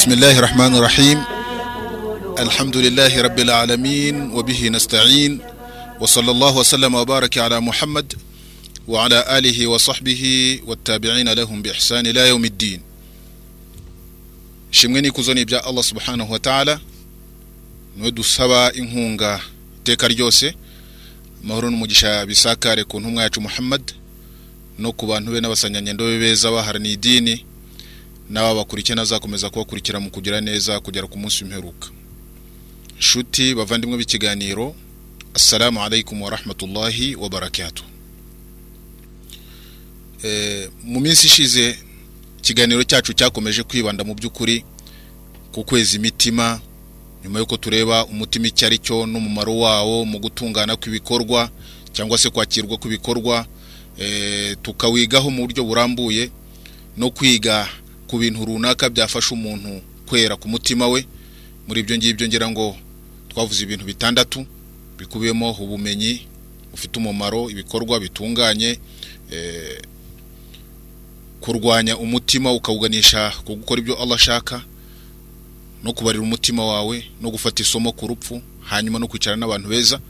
بسم الله الرحمن الرحيم الحمد لله رب العالمين وبه نستعين وصلى الله وسلم وبارك على محمد وعلى آله وصحبه والتابعين لهم بإحسان إلى يوم الدين shimwe n'ikuzo n'ibya allah subhanahu wa ta'ala ni we dusaba inkunga iteka ryose amahoro n'umugisha bisakare ku ntumwa yacu muhammad no ku bantu be n'abasanyanyendo be beza baharaniye idini n'ababakurikiye nazakomeza kubakurikira mu kugira neza kugera ku munsi w'imperuka nshuti bavandimwe b'ikiganiro assalamu alaikum wa rahmatullahi wa barakatuh. Mu minsi ishize ikiganiro cyacu cyakomeje kwibanda mu by'ukuri ku kweza imitima nyuma y'uko tureba umutima icyo ari cyo n'umumaro wawo mu gutungana kw'ibikorwa cyangwa se kwakirwa kw'ibikorwa tukawigaho mu buryo burambuye no kwiga ku bintu runaka byafasha umuntu kwera ku mutima we. Muri ibyo ngibyo ngira ngo twavuze ibintu bitandatu bikubiyemo ubumenyi bufite umumaro ibikorwa bitunganye kurwanya umutima ukawuganisha ku gukora ibyo Allah ashaka no kubarira umutima wawe no gufata isomo ku rupfu hanyuma no kwicara n'abantu beza.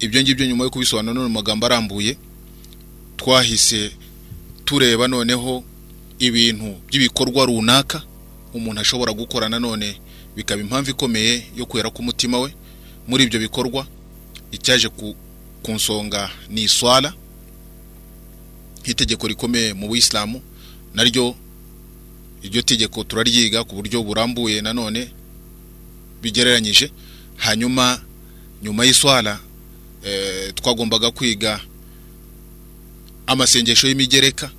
Ibyo ngibyo nyuma yo kubisobanura none mu magambo arambuye twahise tureba noneho ibintu by'ibikorwa runaka umuntu ashobora gukora nanone bikaba impamvu ikomeye yo kwera k'umutima we. Muri ibyo bikorwa icyaje ku nsonga ni iswara nk'itegeko rikomeye mu buyisilamu naryo iryo tegeko turaryiga ku buryo burambuye nanone bigereranyije. Hanyuma nyuma y'iswara twagombaga kwiga amasengesho y'imigereka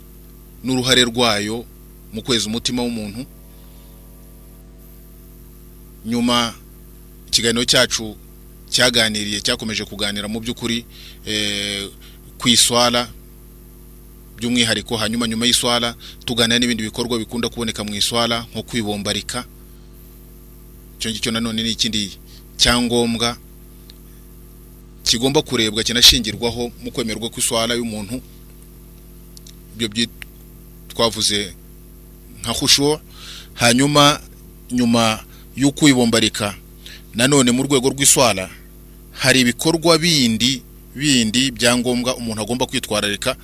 n'uruhare rwayo mu kweza umutima w'umuntu. Nyuma ikiganiro cyacu cyaganiriye cyakomeje kuganira mu by'ukuri ku iswara by'umwihariko hanyuma nyuma y'iswara tuganira n'ibindi bikorwa bikunda kuboneka mu iswara nko kwibombarika. Icyo ngicyo nanone ni ikindi cyangombwa kigomba kurebwa kinashingirwaho mu kwemerwa kw'iswara y'umuntu. Ibyo twavuze nka husho hanyuma nyuma y'ukwibombarika nanone mu rwego rw'iswara hari ibikorwa bindi bindi byangombwa umuntu agomba kwitwararika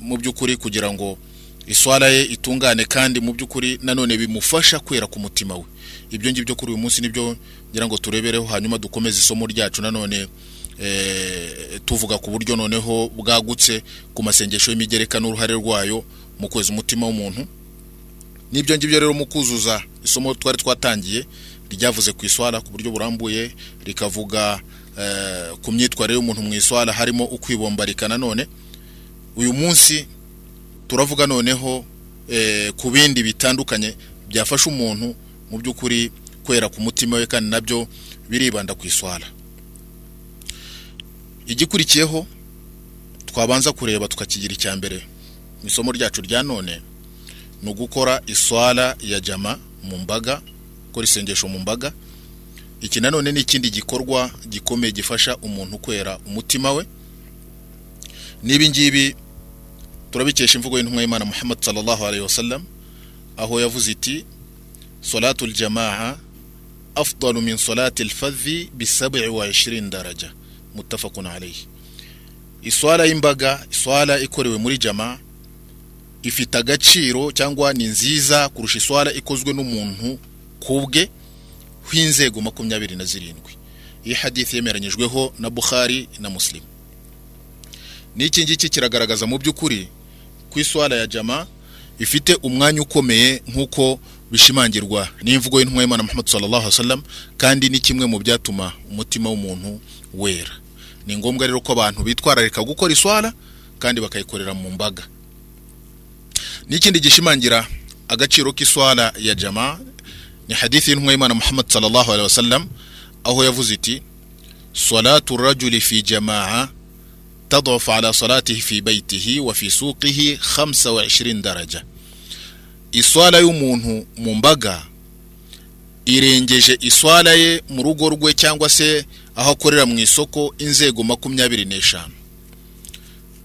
mu by'ukuri kugira ngo iswara ye itungane kandi mu by'ukuri nanone bimufasha kwera ku mutima we. Ibyo ngibyo kuri uyu munsi ni byo ngira ngo turebereho hanyuma dukomeze isomo ryacu nanone tuvuga ku buryo noneho bwagutse ku masengesho y'imigereka n'uruhare rwayo mu kweza umutima w'umuntu. N'ibyo ngibyo rero mu kuzuza isomo twari twatangiye ryavuze ku iswara ku buryo burambuye rikavuga ku myitwarire y'umuntu mu iswara harimo ukwibombarika nanone uyu munsi turavuga noneho ku bindi bitandukanye byafasha umuntu mu by'ukuri kwera ku mutima we kandi na byo biribanda ku iswara igikurikiyeho twabanza kureba tukakigira icya mbere. Mu isomo ryacu rya none ni ugukora iswara ya jama mu mbaga gukora isengesho mu mbaga. Iki nanone ni ikindi gikorwa gikomeye gifasha umuntu kwera umutima we. N'ibi ngibi turabikesha imvugo y'intumwa y'imana muhammad sallallahu alayhi wasallam aho yavuze iti salatu aljamaa afdalu min salati alfadhi bi 27 daraja. Muttafaqun alayhi. Iswara y'imbaga iswara ikorewe muri jama ifite agaciro cyangwa ni nziza kurusha iswara ikozwe n'umuntu kubwe w'inzego makumyabiri na zirindwi. Iyi hadithi yemeranyijweho na bukhari na muslim. N'iki ngiki kiragaragaza mu by'ukuri ku iswara ya jama ifite umwanya ukomeye nk'uko bishimangirwa n'imvugo y'intumwa y'imana muhammad sallallahu wasallam kandi ni kimwe mu byatuma umutima w'umuntu wera. ni ngombwa rero ko abantu bitwararika gukora iswara kandi bakayikorera mu mbaga n'ikindi gishimangira agaciro k'iswara ya jama ni hadithi y'intumwa y'imana muhammad sallallahu alaihi wasallam aho yavuze iti salatu rajuli fi jamaa تضعف على صلاته في بيته وفي سوقه 25 درجة iswala y'umuntu mu mbaga irengeje iswala ye mu rugo rwe cyangwa se aho akorera mu isoko inzego makumyabiri n'eshanu.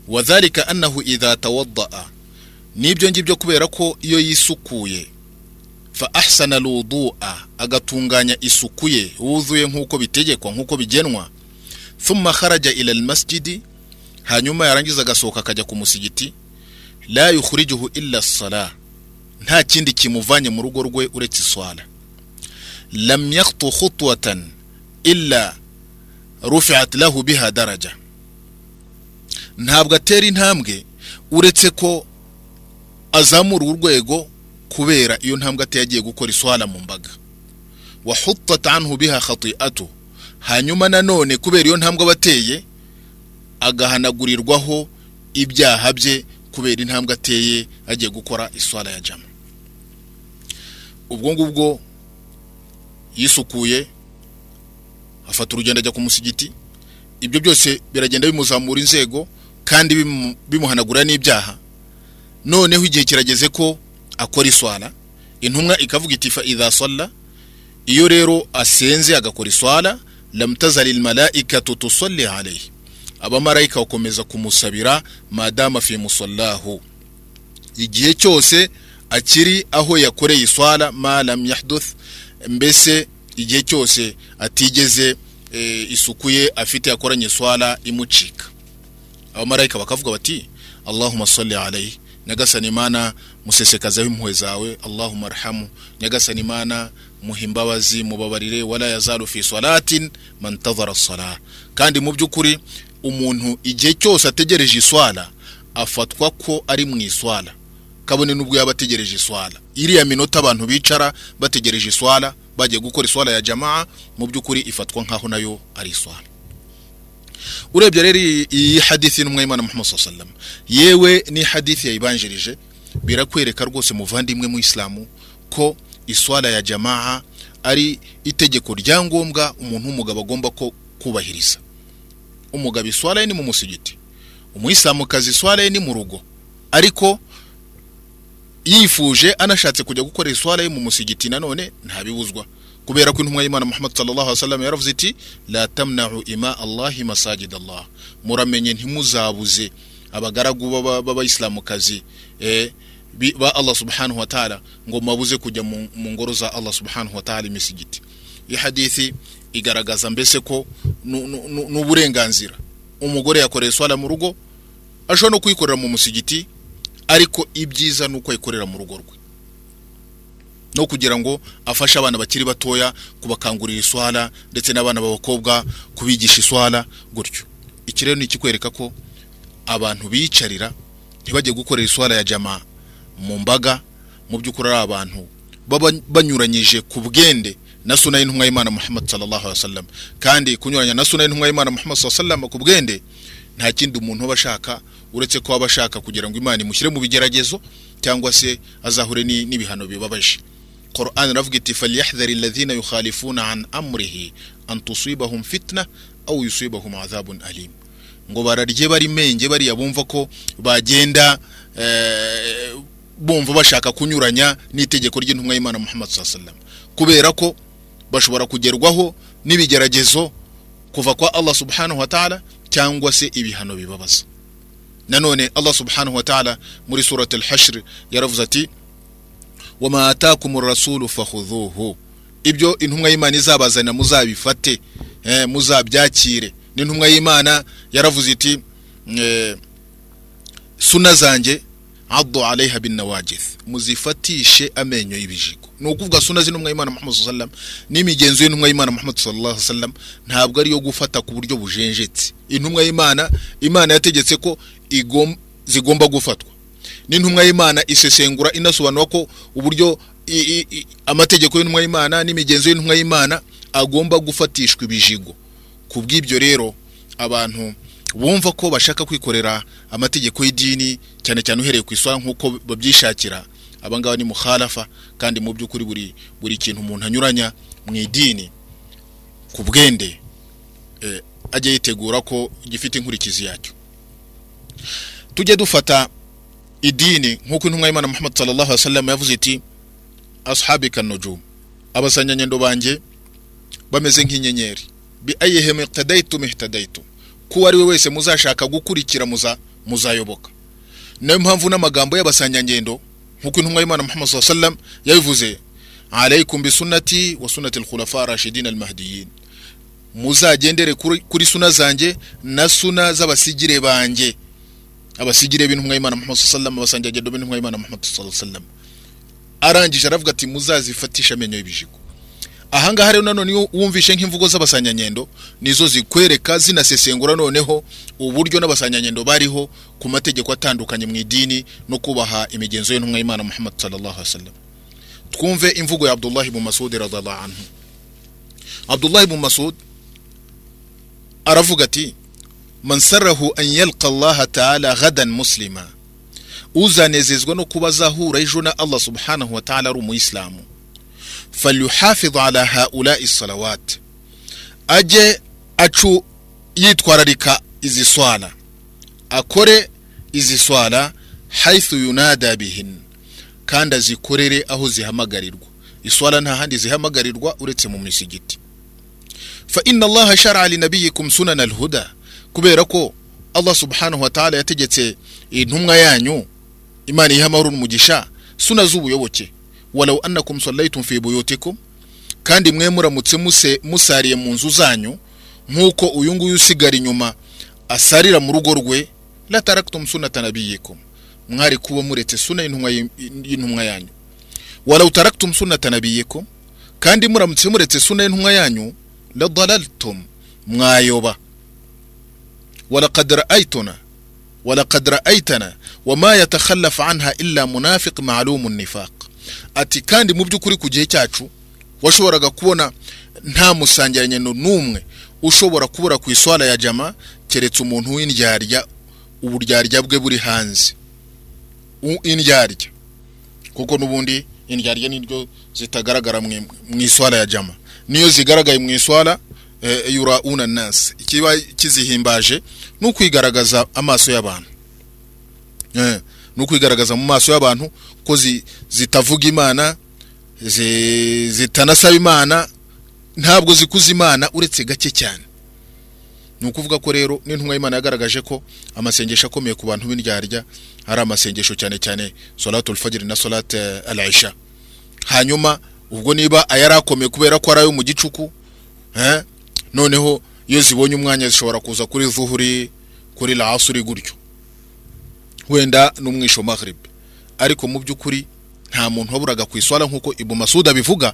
Wadhalika annahu idha tawaddaa. N'ibyo ngibyo kubera ko iyo yisukuye fa ahsana alwudua agatunganya isuku ye wuzuye nk'uko bitegekwa nk'uko bigenwa. Thumma kharaja ila almasjidi hanyuma yarangiza agasohoka akajya ku musigiti. La yukhrijuhu illa sala nta kindi kimuvanye mu rugo rwe uretse iswala. Lam yakhtu khutwatan illa rufiat lahu biha daraja. Ntabwo atera intambwe uretse ko azamura urwego kubera iyo ntambwe ateye agiye gukora iswala mu mbaga. Wahutat anhu biha khati'atu. Hanyuma nanone kubera iyo ntambwe aba ateye agahanagurirwaho ibyaha bye kubera intambwe ateye agiye gukora iswala ya jama. Ubwo ngubwo yisukuye afata urugendo ajya ku musigiti. Ibyo byose biragenda bimuzamura inzego kandi bimu- bimuhanagura n'ibyaha. Noneho igihe kirageze ko akora iswala intumwa ikavuga iti fa idha salla iyo rero asenze agakora iswala lam tazali almalaikatu tusalli alayhi. Abamarayika bakomeza kumusabira madama fi musallahu. Igihe cyose akiri aho yakoreye iswala ma lam yahduth mbese igihe cyose atigeze e, isuku ye afite yakoranye iswala imucika. Abamarayika bakavuga bati allahumma salli alayhi. Nyagasani imana musesekazaho impuhwe zawe. Allahumma arhamu. Nyagasani imana muha imbabazi mubabarire. Wala yazalu fi salatin man tadhara salah kandi mu by'ukuri umuntu igihe cyose ategereje iswala afatwa ko ari mu iswala. Kabone n'ubwo yaba ategereje iswala. Iriya minota abantu bicara bategereje iswala bagiye gukora iswala ya jamaa mu by'ukuri ifatwa nk'aho na yo ari iswala. Urebye rero iyi- hadithi y'intumwa y'imana muhammad wasallam. Yewe ni hadithi yayibanjirije birakwereka rwose muvandimwe mu isilamu ko iswala ya jamaa ari itegeko rya ngombwa umuntu w'umugabo agomba ko kubahiriza. Umugabo iswala ye ni mu musigiti umuyisilamukazi iswala ye ni mu rugo. Ariko yifuje anashatse kujya gukora iswala ye mu musigiti nanone ntabibuzwa. Kubera ko intumwa y'imana muhammad sallallahu alaihi wasallam yaravuze iti la tamna'u ima allahi masajid allah. Muramenye ntimuzabuze abagaragu b'aba- b'abayisilamukazi eh, ba allah subhanahu wa ta'ala ngo mabuze kujya mu ngoro za allah subhanahu wa ta'ala imisigiti. Iyi hadithi igaragaza mbese ko nu- nu- nu- n'uburenganzira. Umugore yakoreye swala mu rugo ashobora no kuyikorera mu musigiti ariko ibyiza ni uko ayikorera mu rugo rwe. No kugira ngo afashe abana bakiri batoya kubakangurira iswala ndetse n'abana b'abakobwa kubigisha iswala gutyo. Iki rero ni ikikwereka ko abantu biyicarira ntibajye gukorera iswala ya jama mu mbaga mu by'ukuri ari abantu baba banyuranyije ku bwende na suna y'intumwa y'imana muhammad sallallahu alaihi wasallam. Kandi kunyuranya na suna y'intumwa y'imana muhammad sallallahu alaihi wasallam ku bwende nta kindi umuntu aba ashaka uretse ko aba ashaka kugira ngo imana imushyire mu bigeragezo cyangwa se azahure ni- n'ibihano bibabaje. Qur'an iravuga iti falyahdhari alladhina yukhalifuna an amrihi an tusibahum fitna aw yusibahum adhabun alim. Ngo bararye bari menge bariya bumva ko bagenda eh, bumva bashaka kunyuranya n'itegeko ry'intumwa y'Imana Muhammad wasallam. Kubera ko bashobora kugerwaho n'ibigeragezo kuva kwa Allah subhanahu wa ta'ala cyangwa se ibihano bibabaza. Nanone Allah subhanahu wa ta'ala muri surat al-hashr yaravuze ati wama atakum rasulu fakhudhuhu. Ibyo intumwa y'Imana izabazana muzabifate eh, muzabyakire. N'intumwa y'Imana yaravuze iti eh, suna zanjye addu alaiha bin nawajith muzifatishe amenyo y'ibijigo ni ukuvuga suna z'intumwa y'Imana Muhammad wasallam n'imigenzo y'intumwa y'Imana Muhammad sallallahu wasallam ntabwo ari yo gufata ku buryo bujenjetse intumwa y'Imana Imana yategetse ko zigomba gufatwa. N'intumwa y'Imana isesengura inasobanura ko uburyo amategeko y'intumwa y'Imana n'imigenzo y'intumwa y'Imana agomba gufatishwa ibijigo. Ku bw'ibyo rero abantu bumva ko bashaka kwikorera amategeko y'idini cyane cyane uhereye ku iswara nk'uko babyishakira. Abangaba ni mukhalafa kandi mu by'ukuri buri buri kintu umuntu anyuranya mu idini. Ku bwende eh, ajye yitegura ko gifite inkurikizi yacyo. Tujye dufata idini nk'uko intumwa y'Imana Muhammad sallallahu alaihi wasallam yavuze iti ashabika nujum abasanyanyendo banjye bameze nk'inyenyeri. Bi ayyihi iqtadaytum ihtadaytum ko ari we wese muzashaka gukurikira muza muzayoboka. Nayo mpamvu n'amagambo y'abasanyangendo nk'uko intumwa y'Imana Muhammad sallallahu alaihi wasallam yabivuze alaykum bisunnati wa sunnati al-khulafa rashidin al-mahdiyyin. Muzagendere kuri suna zanjye na suna z'abasigire banjye abasigire b'intumwa y'Imana Muhammad sallallahu alaihi wasallam abasangirangendo b'intumwa y'Imana Muhammad sallallahu arangije aravuga ati muzazifatisha amenyo y'ibijigo. Ahangaha rero nanone wumvishe nk'imvugo z'abasanyanyendo nizo zikwereka zinasesengura noneho uburyo n'abasanyanyendo bariho ku mategeko atandukanye mu idini no kubaha imigenzo y'intumwa y'Imana Muhammad sallallahu alaihi wasallam. Twumve imvugo ya Abdullah ibn Mas'ud radhiallahu anhu. Abdullah ibn Mas'ud aravuga ati man sarrahu an yalqa Allah ta'ala ghadan muslima. Uzanezezwa no kuba azahura ejo na Allah subhanahu wa ta'ala ari umuyisilamu falyuhafidh ala haula'i salawat. Aje acu yitwararika izi swala. Akore izi swala haythu yunada bihin. Kandi azikorere aho zihamagarirwa iswala nta handi zihamagarirwa uretse mu misigiti. Fa inna allaha shara linabiyikum sunana alhuda kubera ko allah subhanahu wa ta'ala yategetse intumwa yanyu imana iha amahoro n'umugisha suna z'ubuyoboke. Walau annakum sallaytum fi buyutikum kandi mwe muramutse musariye mu nzu zanyu nk'uko uyu nguyu usigara inyuma asarira mu rugo rwe la taraktum sunata nabiyikum mwari kuba muretse suna y'intumwa yanyu. Walau taraktum sunata nabiyikum kandi muramutse muretse suna y'intumwa yanyu la dalaltum mwayoba. ولقد رأيتنا ولقد رأيتنا وما يتخلف عنها إلا منافق معلوم النفاق ati kandi mu by'ukuri ku gihe cyacu washoboraga kubona nta musangiranyendo n'umwe ushobora kubura ku iswara ya jama keretse umuntu w'indyarya uburyarya bwe buri hanze indyarya kuko n'ubundi indyarya niryo zitagaragara mu iswara ya jama niyo zigaragaye mu iswara yura una nasi ikiba kizihimbaje ni ukwigaragaza amaso y'abantu. Ni ukwigaragaza mu maso y'abantu ko zitavuga imana zitanasaba imana ntabwo zikuza imana uretse gake cyane. Ni ukuvuga ko rero n'intumwa y'imana yagaragaje ko amasengesho akomeye ku bantu b'indyarya ari amasengesho cyane cyane solatu fajiri na solate al-isha. Hanyuma ubwo niba ayari akomeye kubera ko ari ayo mu gicuku noneho iyo zibonye umwanya zishobora kuza kuri zuhuri kuri lasuri gutyo. Wenda n'umwisho maghrib. Ariko mu by'ukuri nta muntu waburaga ku iswara nk'uko ibu masuda bivuga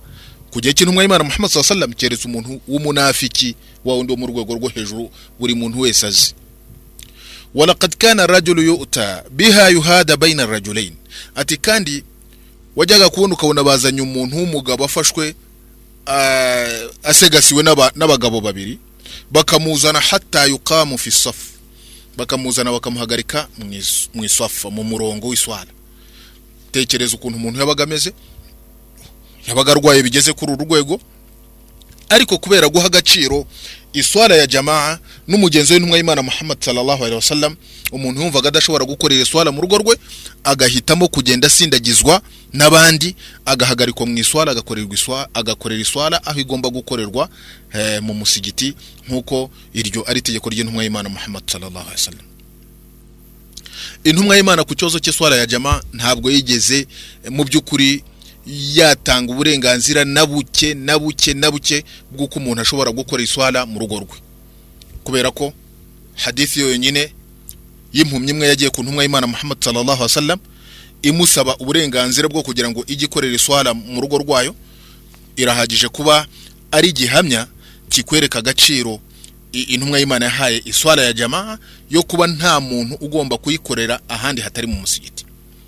ku gihe cy'intumwa y'imana muhammad wasallam keretse umuntu w'umunafiki wa wundi wo mu rwego rwo hejuru buri muntu wese azi. Walaqad kana rajulu yu'ta biha yuhada bayna rajulain ati kandi wajyaga kubona ukabona bazanye umuntu w'umugabo afashwe asegasiwe n'abagabo babiri. Bakamuzana hatta yuqamu fi safu bakamuzana bakamuhagarika mu isafa mu murongo w'iswara tekereza ukuntu umuntu yabaga ameze yabaga arwaye bigeze kuri uru rwego? Ariko kubera guha agaciro iswara ya jamaa n'umugenzi w'intumwa y'imana muhammad sallallahu alaihi wasallam umuntu yumvaga adashobora gukorera iswara mu rugo rwe agahitamo kugenda asindagizwa n'abandi agahagarikwa mu iswara agakorerwa iswara agakorera iswara aho igomba gukorerwa mu musigiti nk'uko iryo ari itegeko ry'intumwa y'imana muhammad sallallahu alaihi wasallam. Intumwa y'imana ku kibazo cy'iswara ya jamaa ntabwo yigeze mu by'ukuri yatanga uburenganzira na buke na buke na buke bw'uko umuntu ashobora gukora iswara mu rugo rwe. Kubera ko hadithi yonyine y'impumyi imwe yagiye ku ntumwa y'imana muhammad sallallahu alaihi wasallam imusaba uburenganzira bwo kugira ngo ijye ikorera iswara mu rugo rwayo. Irahagije kuba ari igihamya kikwereka agaciro intumwa y'imana yahaye iswara ya jamaa yo kuba nta muntu ugomba kuyikorera ahandi hatari mu musigiti.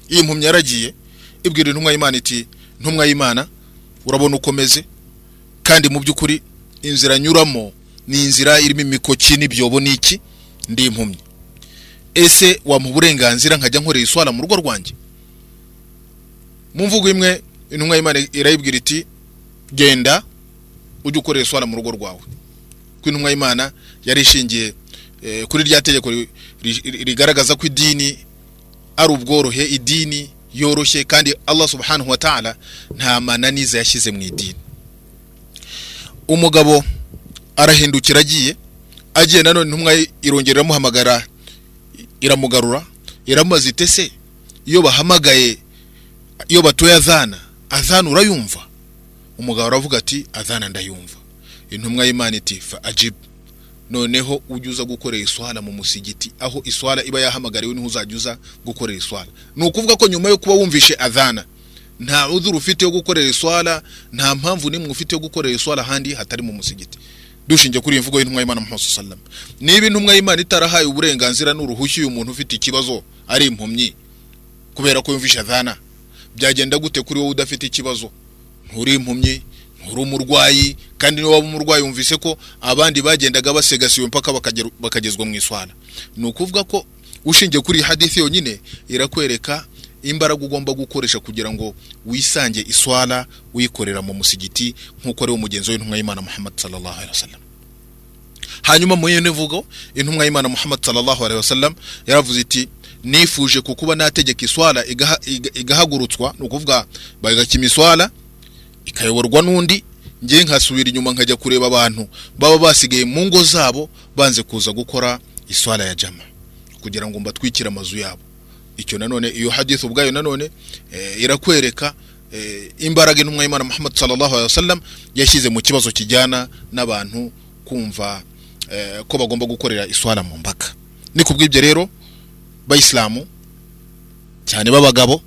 Iyi mpumyi yaragiye ibwira intumwa y'imana iti ntumwa y'imana urabona uko meze kandi mu by'ukuri inzira nyuramo ni inzira irimo imikoki n'ibyobo n'iki? Ndi impumyi. Ese wamuha uburenganzira nkajya nkorera iswara mu rugo rwanjye? Mu mvugo imwe intumwa y'imana irayibwira iti genda ujye ukorera iswara mu rugo rwawe. Ko intumwa y'imana yari ishingiye kuri rya tegeko rigaragaza ko idini ari ubworohe idini yoroshye kandi Allah subhanahu wa ta'ala nta mananiza yashyize mu idini. Umugabo arahindukira agiye agiye nanone intumwa irongera iramuhamagara iramugarura iramubaza ite se iyo bahamagaye iyo batoye azana azana urayumva? Umugabo aravuga ati adhana ndayumva. Intumwa y'imana iti fa ajibu noneho ujya uza gukorera iswala mu musigiti aho iswala iba yahamagariwe ni ho uzajya uza gukorera iswala. Ni ukuvuga ko nyuma yo kuba wumvishe adhana nta udhuru ufite yo gukorera iswala nta mpamvu n'imwe ufite yo gukorera iswala ahandi hatari mu musigiti. Dushingiye kuri iyi mvugo y'intumwa y'imana muhammad sallam niba intumwa y'imana itarahaye uburenganzira n'uruhushya uyu muntu ufite ikibazo ari impumyi kubera ko yumvishe adhana byagenda gute kuri wowe udafite ikibazo? Nturi impumyi nturi umurwayi kandi niba waba umurwayi wumvise ko abandi bagendaga basigasiwe mpaka bakagezwa mu iswala ni ukuvuga ko ushingiye kuri iyi hadithi yonyine irakwereka imbaraga ugomba gukoresha kugira ngo wisange iswala uyikorera mu musigiti nk'uko ari wo mugenzi w'intumwa y'imana muhammad sallallahu alaihi wasallam. Hanyuma mu yindi mvugo intumwa y'imana muhammad sallallahu alaihi wasallam yaravuze iti nifuje kukuba nategeka iga- igahagurutswa. Ni ukuvuga bagakima iswala ikayoborwa n'undi ngiye nkasubira inyuma nkajya kureba abantu baba basigaye mu ngo zabo banze kuza gukora iswala ya jama kugira ngo mbatwikire amazu yabo. Icyo nanone iyo hadith ubwayo nanone eh, irakwereka eh, imbaraga intumwa y'imana muhammad sallallahu alaihi wasallam yashyize mu kibazo kijyana n'abantu kumva eh, ko bagomba gukorera iswala mu mbaga ni kubw'ibyo rero bayisilamu cyane b'abagabo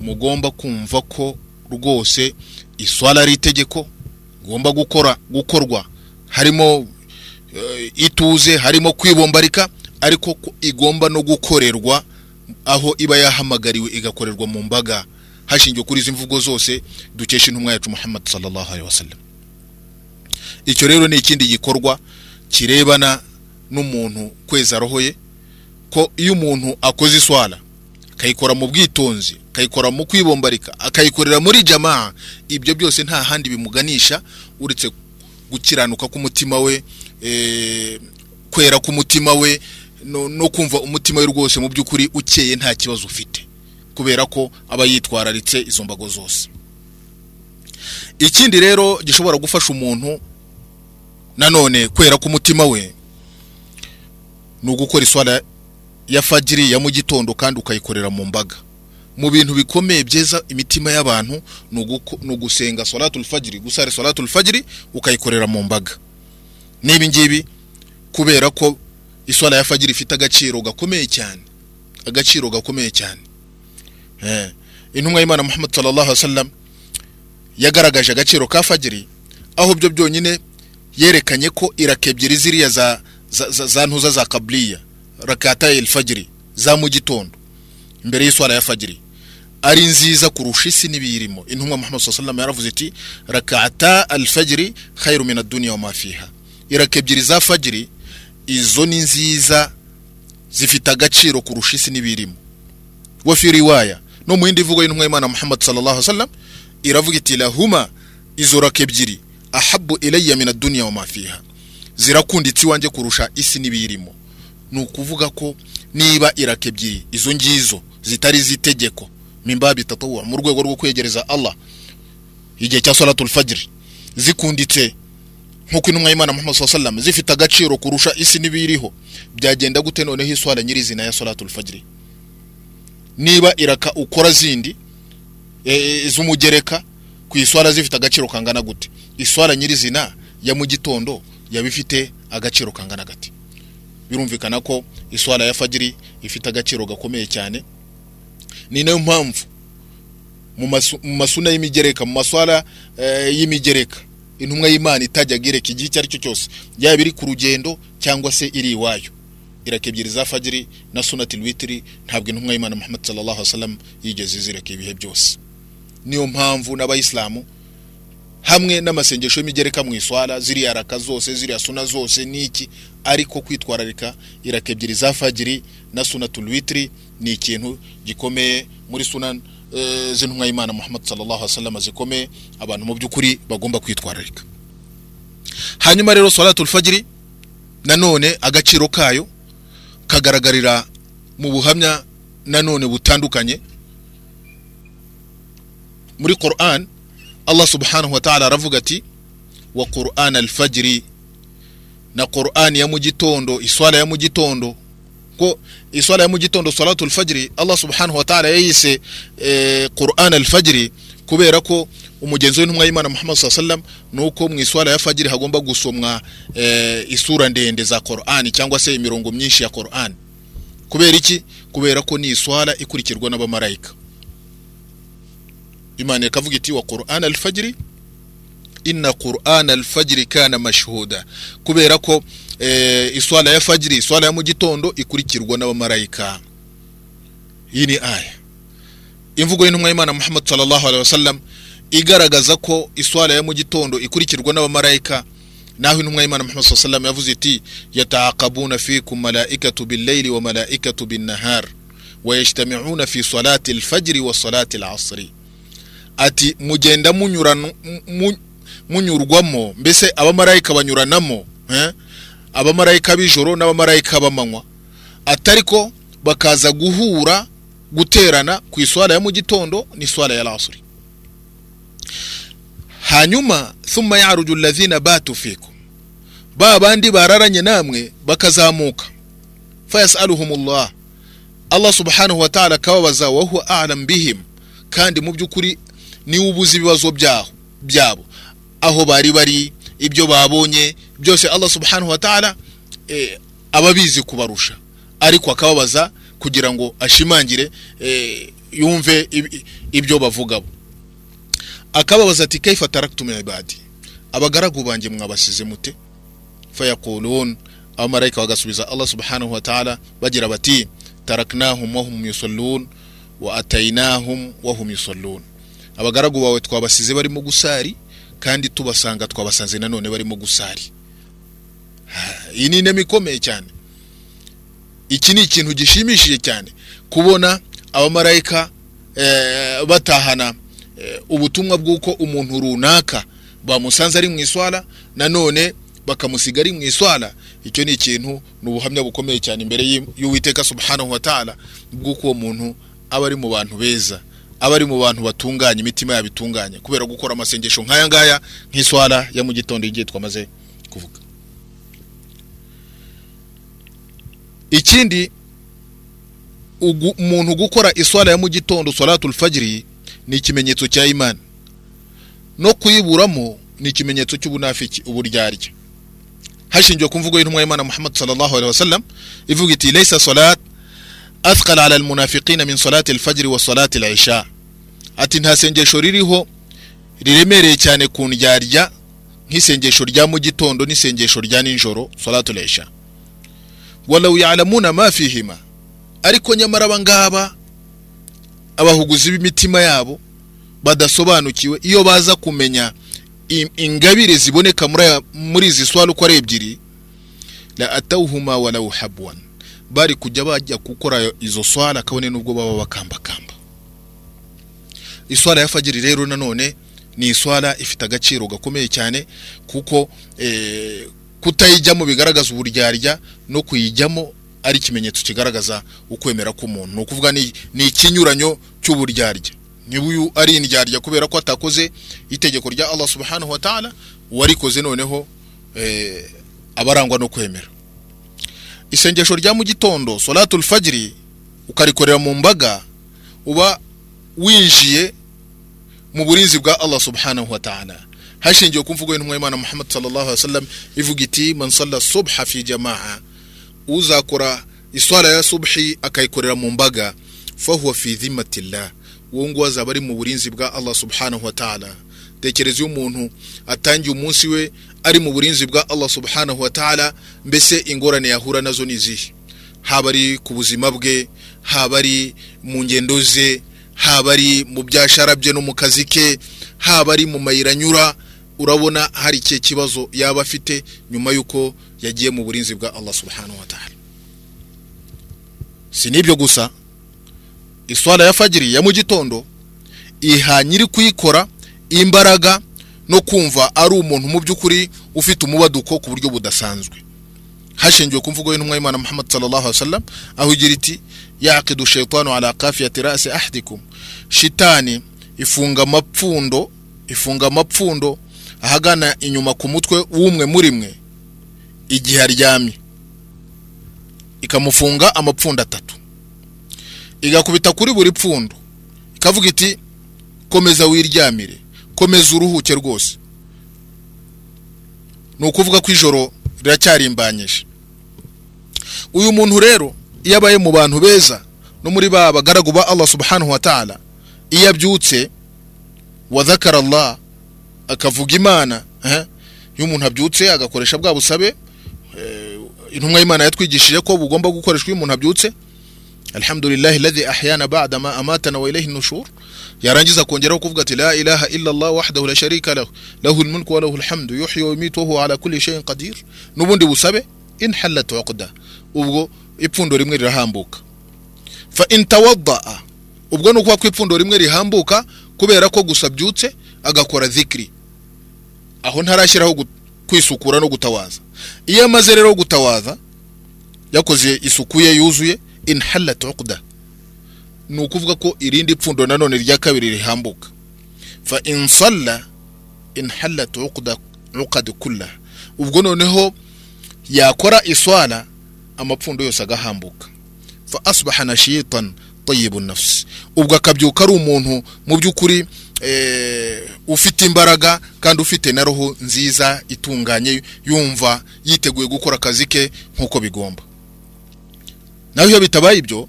mugomba kumva ko rwose iswala ari itegeko gukora gukorwa. Harimo eh, ituze harimo kwibombarika ariko ko igomba no gukorerwa aho iba yahamagariwe igakorerwa mu mbaga. Hashingiwe kuri izi mvugo zose dukesha intumwa yacu muhammad sallallahu alaihi wasallam. Icyo rero ni ikindi gikorwa kirebana n'umuntu kweza roho ye ko iyo umuntu akoze iswala akayikora mu bwitonzi akayikora mu kwibombarika akayikorera muri jamaa. Ibyo byose nta handi bimuganisha uretse gukiranuka k'umutima we eh, kwera k'umutima we no, kumva umutima we rwose mu by'ukuri ukeye nta kibazo ufite kubera ko aba yitwararitse izo mbago zose. Ikindi rero gishobora gufasha umuntu nanone kwera k'umutima we ni ugukora ya fajiri ya mu gitondo kandi ukayikorera mu mbaga. Mu bintu bikomeye byeza imitima y'abantu ni ugusenga salatul fajiri gusara salatul fajiri ukayikorera mu mbaga. N'ibi ngibi kubera ko iswala ya fajiri ifite agaciro gakomeye cyane agaciro gakomeye cyane. Eh. intumwa y'imana muhammad sallallahu alaihi wasallam yagaragaje agaciro ka fajiri aho byo byonyine yerekanye ko iraka ebyiri ziriya za, za, za, za ntuza za kabliya rakata el fajiri za mu gitondo mbere y'iswara ya fajiri ari nziza kurusha isi n'ibiyirimo. Intumwa muhammad sallallahu yaravuze iti rakata al fajiri khairu min ad-dunya wa ma fiha. Ebyiri za fajiri izo ni nziza zifite agaciro kurusha isi n'ibirimo wa fi riwaya no mu yindi mvugo y'intumwa y'imana muhammad sallallahu alaihi wasallam iravuga iti lahuma izo raka ebyiri ahabu ilayya min ad-dunya wa ma fiha. Zirakunditse iwanjye kurusha isi n'ibiyirimo. Ni ukuvuga ko niba iraka ebyiri izo ngizo zitari iz'itegeko mimbabi tatuwa mu rwego rwo kwegereza allah igihe cya salatul fajr zikunditse nk'uko intumwa y'imana muhammad sallallahu zifite agaciro kurusha isi n'ibiriho byagenda gute? Noneho iswala nyirizina ya salatul fajr. Niba iraka ukora zindi e, z'umugereka ku iswala zifite agaciro kangana gute? Iswala nyirizina ya mu gitondo yaba ifite agaciro kangana gati birumvikana ko iswala ya fajiri ifite agaciro gakomeye cyane. Ni na yo mpamvu mu masu- mu masuna y'imigereka mu maswala eh, y'imigereka intumwa y'imana itajyaga ireka igihe icyo ari cyo cyose. Yaba iri ku rugendo cyangwa se iri iwayo. Iraka ebyiri za fajiri na sunatil witiri ntabwo intumwa y'imana muhammad sallallahu alaihi wasallam yigeze zireka ibihe byose. Niyo mpamvu n'abayisilamu hamwe n'amasengesho y'imigereka mu iswara ziriya raka zose ziriya suna zose niki ariko kwitwararika iraka ebyiri za fajiri na sunatul witiri ni ikintu gikomeye muri suna e, z'intumwa y'imana muhammad sallallahu alaihi wasallam zikomeye abantu mu by'ukuri bagomba kwitwararika. Hanyuma rero salatul fajiri nanone agaciro kayo kagaragarira mu buhamya nanone butandukanye. Muri Quran Allah subhanahu wa ta'ala aravuga ati wa Quran al-fajri na Quran ya mu gitondo iswala ya mu gitondo ko iswala ya mu gitondo salatul fajri Allah subhanahu wa ta'ala yayise eh, Quran al-fajri kubera ko umugenzi w'intumwa y'imana muhammad sallam ni uko mu iswala ya fajiri hagomba gusomwa eh, isura ndende za Qur'an cyangwa se imirongo myinshi ya Qur'an. Kubera iki? Kubera ko ni iswala ikurikirwa n'abamarayika imana ikavuga iti wa Qur'an al-fajri? Inna Qur'an al-fajri kana mashhuda. Kubera ko eh, iswala ya fajiri iswala ya mu gitondo ikurikirwa n'abamarayika iyi ni aya. Imvugo y'intumwa y'imana muhammad sallallahu alaihi wasallam igaragaza ko iswala ya mu gitondo ikurikirwa n'abamarayika naho intumwa y'imana muhammad sallallahu alaihi wasallam yavuze iti yataaqabuna fikum malaikatu billayli wa malaikatu binnahar wa yajtami'una fi salati alfajri wa salati alasri. Ati mugenda munyurwamo mbese abamarayika banyuranamo eh? abamarayika b'ijoro n'abamarayika b'amanywa. Atariko bakaza guhura guterana ku iswala ya mu gitondo n'iswala ya lasri. Hanyuma thumma yaruju alladhina batu fikum. Ba bandi bararanye namwe bakazamuka. Fayasaluhumullah. Allah subhanahu wa ta'ala akababaza wa huwa a'lam bihim. Kandi mu by'ukuri ni we ubuze ibibazo byaho byabo. Aho bari bari ibyo babonye byose allah subhanahu wa ta'ala eh, ababizi kubarusha. Ariko akababaza kugira ngo ashimangire eh, yumve ib- ibyo bavuga bo. Akababaza ati kaifa taraktum ibadi? Abagaragu banjye mwabasize mute? Fayakulun abamarayika bagasubiza allah subhanahu wa ta'ala bagira bati taraknahum wahum yusallun wa atainahum wahum yusallun. Abagaragu bawe twabasize barimo gusari kandi tubasanga twabasanze nanone barimo gusari. Iyi ni inema ikomeye cyane. Iki ni ikintu gishimishije cyane kubona abamarayika eh, batahana eh, ubutumwa bw'uko umuntu runaka bamusanze ari mu iswala nanone bakamusiga ari mu iswala. Icyo ni ikintu ni ubuhamya bukomeye cyane imbere y'uwiteka subhanahu wa ta'ala bw'uko uwo muntu aba ari mu bantu beza. Aba ari mu bantu batunganya imitima yabo itunganye. Kubera gukora amasengesho nk'aya ngaya nk'iswala ya mu gitondo igihe twamaze kuvuga. Ikindi umuntu gukora iswala ya mu gitondo salatul fajiri ni ikimenyetso cya imana no kuyiburamo ni ikimenyetso cy'ubunafiki uburyarya. Hashingiwe ku mvugo y'intumwa y'imana muhammad sallallahu alaihi wasallam ivuga iti laysa salat athqal ala almunafiqina min salati alfajri wa salati alisha ati nta sengesho ririho riremereye cyane ku ndyarya nk'isengesho rya mu gitondo n'isengesho rya nijoro salatul isha walau yalamuna ma fihima ariko nyamara abangaba abahuguzi b'imitima yabo badasobanukiwe iyo baza kumenya ingabire ziboneka muri izi swala uko ari ebyiri la atawuhuma walau habwan bari kujya bajya gukora izo swala kabone n'ubwo baba bakambakamba. Iswala ya fajiri rero nanone ni iswala ifite agaciro gakomeye cyane kuko eh, kutayijyamo bigaragaza uburyarya no kuyijyamo ari ikimenyetso kigaragaza ukwemera k'umuntu. Ni ukuvuga ni ni ikinyuranyo cy'uburyarya. Niba uyu ari indyarya kubera ko atakoze itegeko rya Allah subhanahu wa ta'ala uwarikoze noneho eh, abarangwa no kwemera. Isengesho rya mu gitondo salatul fajiri ukarikorera mu mbaga uba winjiye mu burinzi bwa Allah subhanahu wa ta'ala. Hashingiwe ku mvugo y'intumwa y'Imana Muhammad sallallahu alaihi wasallam ivuga iti man salla subha fi jamaa uzakora iswala ya subhi akayikorera mu mbaga fahuwa fi dhimmatillah uwo nguwo azaba ari mu burinzi bwa Allah subhanahu wa ta'ala. Tekereza iyo umuntu atangiye umunsi we ari mu burinzi bwa Allah subhanahu wa ta'ala mbese ingorane yahura na zo ni izihe haba ari ku buzima bwe haba ari mu ngendo ze haba ari mu byashara bye no mu kazi ke haba ari mu mayira anyura urabona hari ikihe kibazo yaba afite nyuma y'uko yagiye mu burinzi bwa Allah subhanahu wa ta'ala. Si n'ibyo gusa iswala ya fajiri ya mu gitondo iha nyiri kuyikora imbaraga no kumva ari umuntu mu by'ukuri ufite umubaduko ku buryo budasanzwe. Hashingiwe ku mvugo y'intumwa y'Imana Muhammad sallallahu alaihi wasallam aho igira iti yaqidu shaytanu ala qafiyati ra'si ahadikum shitani ifunga amapfundo ifunga amapfundo ahagana inyuma ku mutwe w'umwe muri mwe igihe aryamye. Ikamufunga amapfundo atatu. Igakubita kuri buri pfundo. Ikavuga iti komeza wiryamire. Komeza uruhuke rwose. Ni ukuvuga ko ijoro riracyarimbanyije. Uyu muntu rero iyo abaye mu bantu beza no muri ba bagaragu ba Allah subhanahu wa ta'ala iyo abyutse wa dhakara Allah akavuga imana eh, iyo umuntu abyutse agakoresha bwa busabe eh, intumwa y'imana yatwigishije ko bugomba gukoreshwa iyo umuntu abyutse. Alhamdulillahi alladhi ahyana ba'da ma amatana wa ilayhi nushur. Yarangiza kongeraho kuvuga ati la ilaha illa Allah wahdahu la sharika lahu lahu almulku wa lahu alhamdu yuhyi wa yumitu wa huwa ala kulli shay'in qadir. Nubundi busabe in halat uqda. Ubwo ipfundo rimwe rirahambuka. Fa in tawaddaa ubwo nuko ko ipfundo rimwe rihambuka kubera ko gusa byutse agakora dhikri. Aho ntarashyiraho kwisukura no gutawaza. Iyo amaze rero gutawaza yakoze isuku ye yuzuye in halat uqda. Ni ukuvuga ko irindi pfundo nanone rya kabiri rihambuka. Fa in salla in halat uqda uqad kulla. Ubwo noneho yakora iswala amapfundo yose agahambuka. Fa asbaha nashitan tayibu nafsi. Ubwo akabyuka ari umuntu mu by'ukuri eh, ufite imbaraga kandi ufite na roho nziza itunganye yumva yiteguye gukora akazi ke nk'uko bigomba. Naho iyo bitabaye ibyo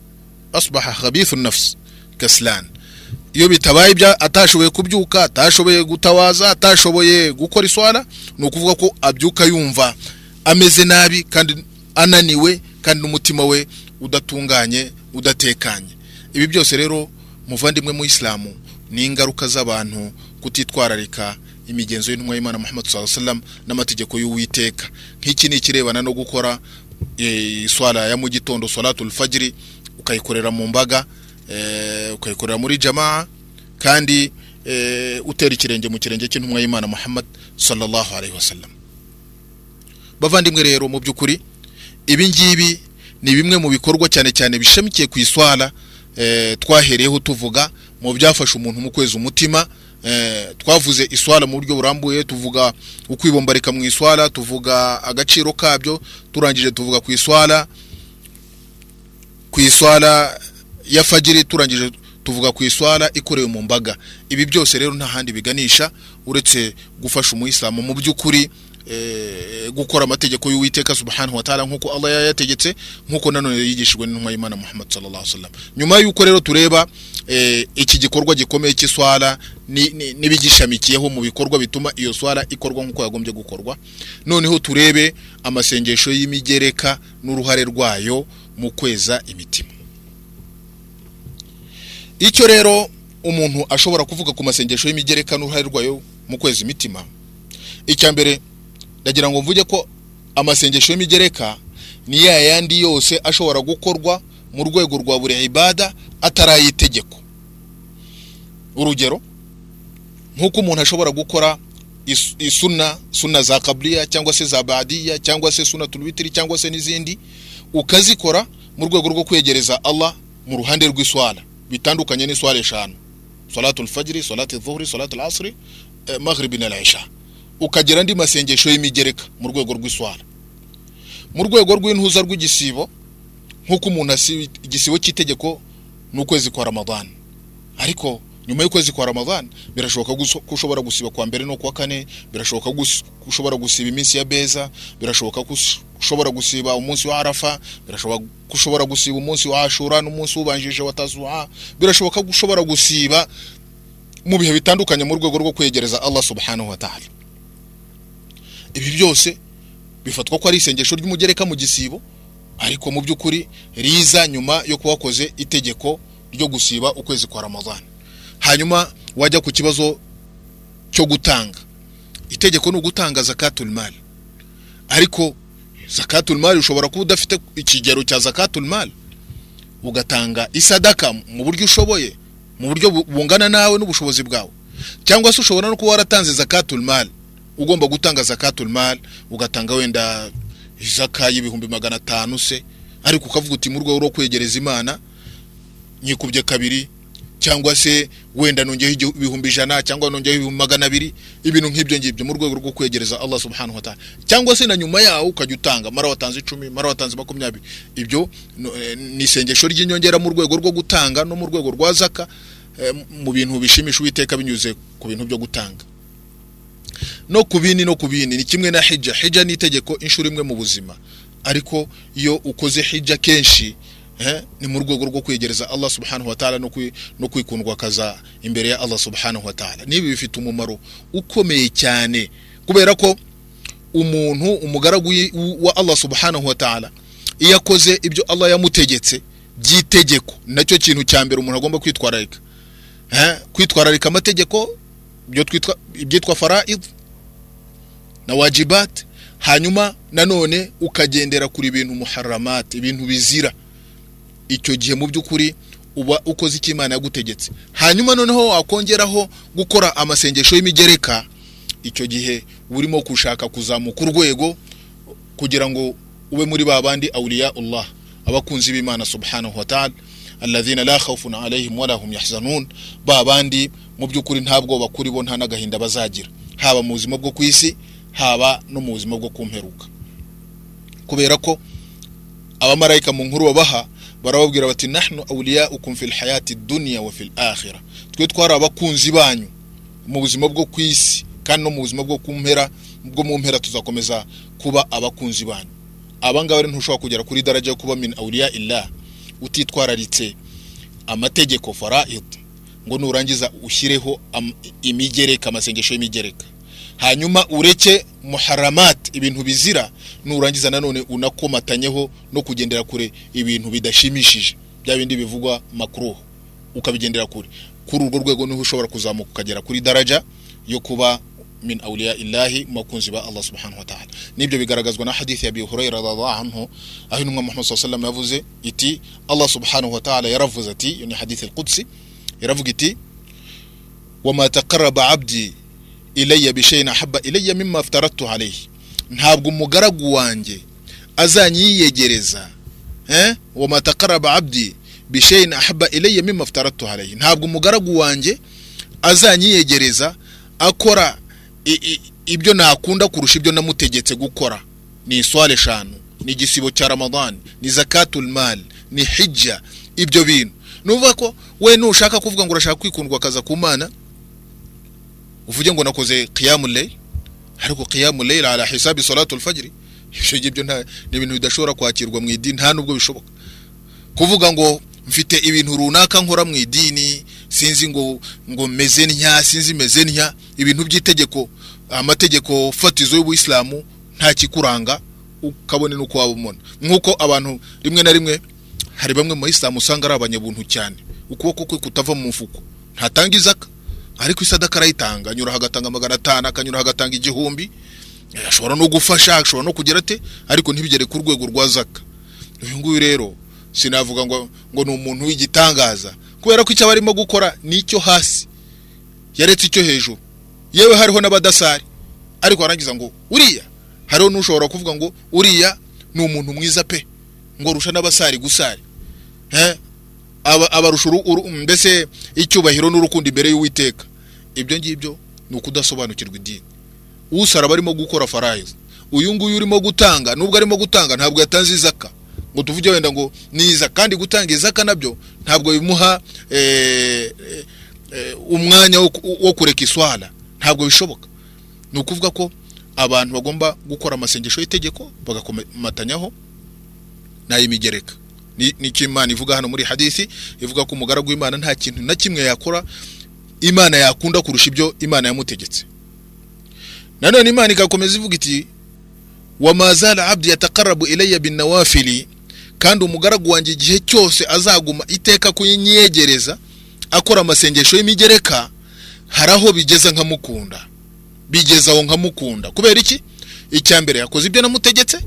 asbaha khabithu nafsi kaslan iyo bitabaye ibyo atashoboye kubyuka atashoboye gutawaza atashoboye gukora iswara ni ukuvuga ko abyuka yumva ameze nabi kandi ananiwe kandi n'umutima we udatunganye udatekanye ibi byose rero muvandimwe mu isilamu ni ingaruka z'abantu kutitwararika imigenzo y'intumwa y'imana muhammad sallallahu alaihi wasallam n'amategeko y'uwiteka nk'iki ni ikirebana no gukora iswara ya mu gitondo salatul fajiri ukayikorera mu mbaga eh, ukayikorera muri jamaa kandi eh, utera ikirenge mu kirenge cy'intumwa y'imana muhammad sallallahu alaihi wasallam bavandimwe rero mu by'ukuri ibi ngibi ni bimwe mu bikorwa cyane cyane bishamikiye ku iswara eh, twahereyeho tuvuga mu byafasha umuntu mu kweza umutima twavuze iswara mu buryo burambuye tuvuga ukwibombarika mu iswara tuvuga agaciro kabyo turangije tuvuga ku iswara ku iswara ya fajiri turangije tuvuga ku iswara ikorewe mu mbaga. Ibi byose rero nta handi biganisha uretse gufasha umuyisilamu mu by'ukuri eh, gukora amategeko y'uwiteka subhanahu wa ta'ala nk'uko Allah yayategetse nk'uko nanone yigishijwe n'intumwa y'Imana Muhammad sallallahu alaihi wasallam. Nyuma y'uko rero tureba eh, iki gikorwa gikomeye cy'iswara ni- ni- n'ibigishamikiyeho mu bikorwa bituma iyo swara ikorwa nk'uko yagombye gukorwa noneho turebe amasengesho y'imigereka n'uruhare rwayo mu kweza imitima. Icyo rero umuntu ashobora kuvuga ku masengesho y'imigereka n'uruhare rwayo mu kweza imitima icya mbere ndagira ngo mvuge ko amasengesho y'imigereka ni ya yandi yose ashobora gukorwa mu rwego rwa buri ibada atari itegeko urugero nk'uko umuntu ashobora gukora is- isuna suna za kabliya cyangwa se za badiya cyangwa se suna tulwitiri cyangwa se n'izindi ukazikora mu rwego rwo kwegereza Allah mu ruhande rw'iswala bitandukanye n'iswala eshanu. Salatul fajri salatul dhuhri salatul asri eh, maghribi na isha ukagira andi masengesho y'imigereka mu rwego rw'iswala. Mu rwego rw'intuza rw'igisibo nk'uko umuntu igisibo cy'itegeko ni ukwezi kwa ramadhan ariko nyuma y'ukwezi kwa ramadhan birashoboka ko ushobora gusiba kwa mbere no kwa kane birashoboka ko ushobora gusiba iminsi ya beza birashoboka ko ush- ushobora gusiba umunsi wa arafa birashoboka ko ushobora gusiba umunsi wa ashura n'umunsi ubanjirije wa tazuha birashoboka ko ushobora gusiba mu bihe bitandukanye mu rwego rwo kwegereza Allah subhanahu wa ta'ala. Ibi byose bifatwa ko ari isengesho ry'umugereka mu gisibo ariko mu by'ukuri riza nyuma yo kuba wakoze itegeko ryo gusiba ukwezi kwa ramadhan. Hanyuma wajya ku kibazo cyo gutanga. Itegeko ni ugutanga zakatul ariko zakatul ushobora kuba udafite ikigero cya zakatul ugatanga isadaka mu buryo ushoboye mu buryo bu- bungana nawe n'ubushobozi bwawe. Cyangwa se ushobora no kuba waratanze zakatul ugomba gutanga zakatul ugatanga wenda izaka y'ibihumbi magana atanu se. Ariko ukavuga uti mu rwego rwo kwegereza imana nyikubye kabiri cyangwa se wenda nongeyeho ibihumbi ijana cyangwa nongeyeho ibihumbi magana abiri ibintu nk'ibyo ngibyo mu rwego rwo kwegereza Allah subhanahu wa ta'ala. Cyangwa se na nyuma yawo ukajya utanga mara watanze icumi mara watanze makumyabiri. Ibyo eh, ni isengesho ry'inyongera mu rwego rwo gutanga no mu rwego rwa zaka eh, mu bintu bishimisha uwiteka binyuze ku bintu byo gutanga. No ku bindi no ku bindi ni kimwe na hijja. Hijja ni itegeko inshuro imwe mu buzima. Ariko iyo ukoze hijja kenshi ni mu rwego rwo kwegereza Allah subhanahu wa ta'ala no kwi- no kwikundwa kaza imbere ya Allah subhanahu wa ta'ala. Nibi bifite umumaro ukomeye cyane kubera ko umuntu umugaragu wa Allah subhanahu wa ta'ala iyo akoze ibyo Allah yamutegetse by'itegeko na cyo kintu cya mbere umuntu agomba kwitwararika. Kwitwararika amategeko ibyitwa faraid na wajibat hanyuma nanone ukagendera kuri ibintu muharamat ibintu bizira. Icyo gihe mu by'ukuri uba ukoze icyo imana yagutegetse. Hanyuma noneho wakongeraho gukora amasengesho y'imigereka icyo gihe urimo gushaka kuzamuka urwego kugira ngo ube muri ba bandi awliya Allah abakunzi b'Imana subhanahu wa ta'ala alladhina la khawfun alayhim wala hum yahzanun. Ba bandi mu by'ukuri nta bwoba kuri bo nta n'agahinda bazagira. Haba mu buzima bwo ku isi haba no mu buzima bwo kumperuka kubera ko abamarayika mu nkuru babaha barababwira bati nahnu awliyaukum fil hayati dunya wa fil twe twari abakunzi banyu mu buzima bwo ku isi kandi no mu buzima bwo kumpera bwo mu mpera tuzakomeza kuba abakunzi banyu. Abangaba rero ntushobora kugera kuri daraja yo kuba min awliya illah utitwararitse amategeko faraid ngo nurangiza ushyireho imigereka amasengesho y'imigereka. Hanyuma ureke muharamat ibintu bizira nurangiza nanone unakomatanyeho no kugendera kure ibintu bidashimishije. Bya bindi bivugwa makruh ukabigendera kure. Kuri urwo rwego ni ho ushobora kuzamuka ukagera kuri daraja yo kuba min awliya illahi mu bakunzi ba Allah subhanahu wa ta'ala. Nibyo bigaragazwa na hadithi ya Abi Hurairah radhiallahu anhu aho intumwa Muhammad sallallahu yavuze iti Allah subhanahu wa ta'ala yaravuze ati ni hadithi al-Qudsi yaravuga iti wama taqarraba abdi ilayya bishay'in ahabba ilayya mimma aftaratu alayhi. Ntabwo umugaragu wanjye azanyiyegereza wama taqarraba abdi bishay'in ahabba ilayya mimma aftaratu alayhi. Ntabwo umugaragu wanjye azanyiyegereza akora ibyo nakunda kurusha ibyo namutegetse gukora. Ni iswale eshanu ni igisibo cya ramadani ni zakatul mal ni hijja ibyo bintu. Nuvuga ko we nushaka kuvuga ngo urashaka kwikundwa akaza ku mana? Uvuge ngo nakoze qiyamul layl? Ariko qiyamul layl ala hisabi salatul fajr ibyo ngibyo ni ibintu bidashobora kwakirwa mu idini nta nubwo bishoboka. Kuvuga ngo mfite ibintu runaka nkora mu idini sinzi ngo ngo meze ntya sinzi meze ntya ibintu by'itegeko amategeko fatizo y'ubuyisilamu nta kikuranga ukabone n'uko waba umona nk'uko abantu rimwe na rimwe hari bamwe mu bayisilamu usanga ari abanyabuntu cyane. Ukuboko kwe kutava mu mufuko. Ntatanga izaka. Ariko isadaka arayitanga anyura agatanga magana atanu akanyura agatanga igihumbi. Eh, ashobora no gufasha ashobora no kugira ate? Ariko ntibigere ku rwego rwa zaka. Uyu nguyu rero sinavuga ngo ngo ni umuntu w'igitangaza. Kubera ko icyo aba arimo gukora ni icyo hasi. Yaretse icyo hejuru. Yewe hariho n'abadasari. Ariko arangiza ngo uriya. Hariho n'ushobora kuvuga ngo uriya ni umuntu mwiza pe. Ngo rusha n'abasari gusari. Eh abarusha mbese icyubahiro n'urukundo imbere y'uwiteka. Ibyo ngibyo ni ukudasobanukirwa idini. Usara barimo gukora farayizi uyu nguyu urimo gutanga nubwo arimo gutanga ntabwo yatanze izaka. Ngo tuvuge wenda ngo ni iza kandi gutanga izaka na byo ntabwo bimuha eh, eh, eh, umwanya wo ku- wo kureka iswara ntabwo bishoboka. Ni ukuvuga ko abantu bagomba gukora amasengesho y'itegeko bagakomatanyaho n'ay'imigereka. Ni cyo imana ivuga hano muri hadithi ivuga ko umugaragu w'imana nta kintu na kimwe yakora imana yakunda kurusha ibyo imana yamutegetse. Nanone imana igakomeza ivuga iti wamazala abdi yatakarabu ilayya bin nawafili kandi umugaragu wanjye igihe cyose azaguma iteka kunyegereza akora amasengesho y'imigereka hari aho bigeza nkamukunda. Bigeza aho nkamukunda. Kubera iki? Icya mbere yakoze ibyo namutegetse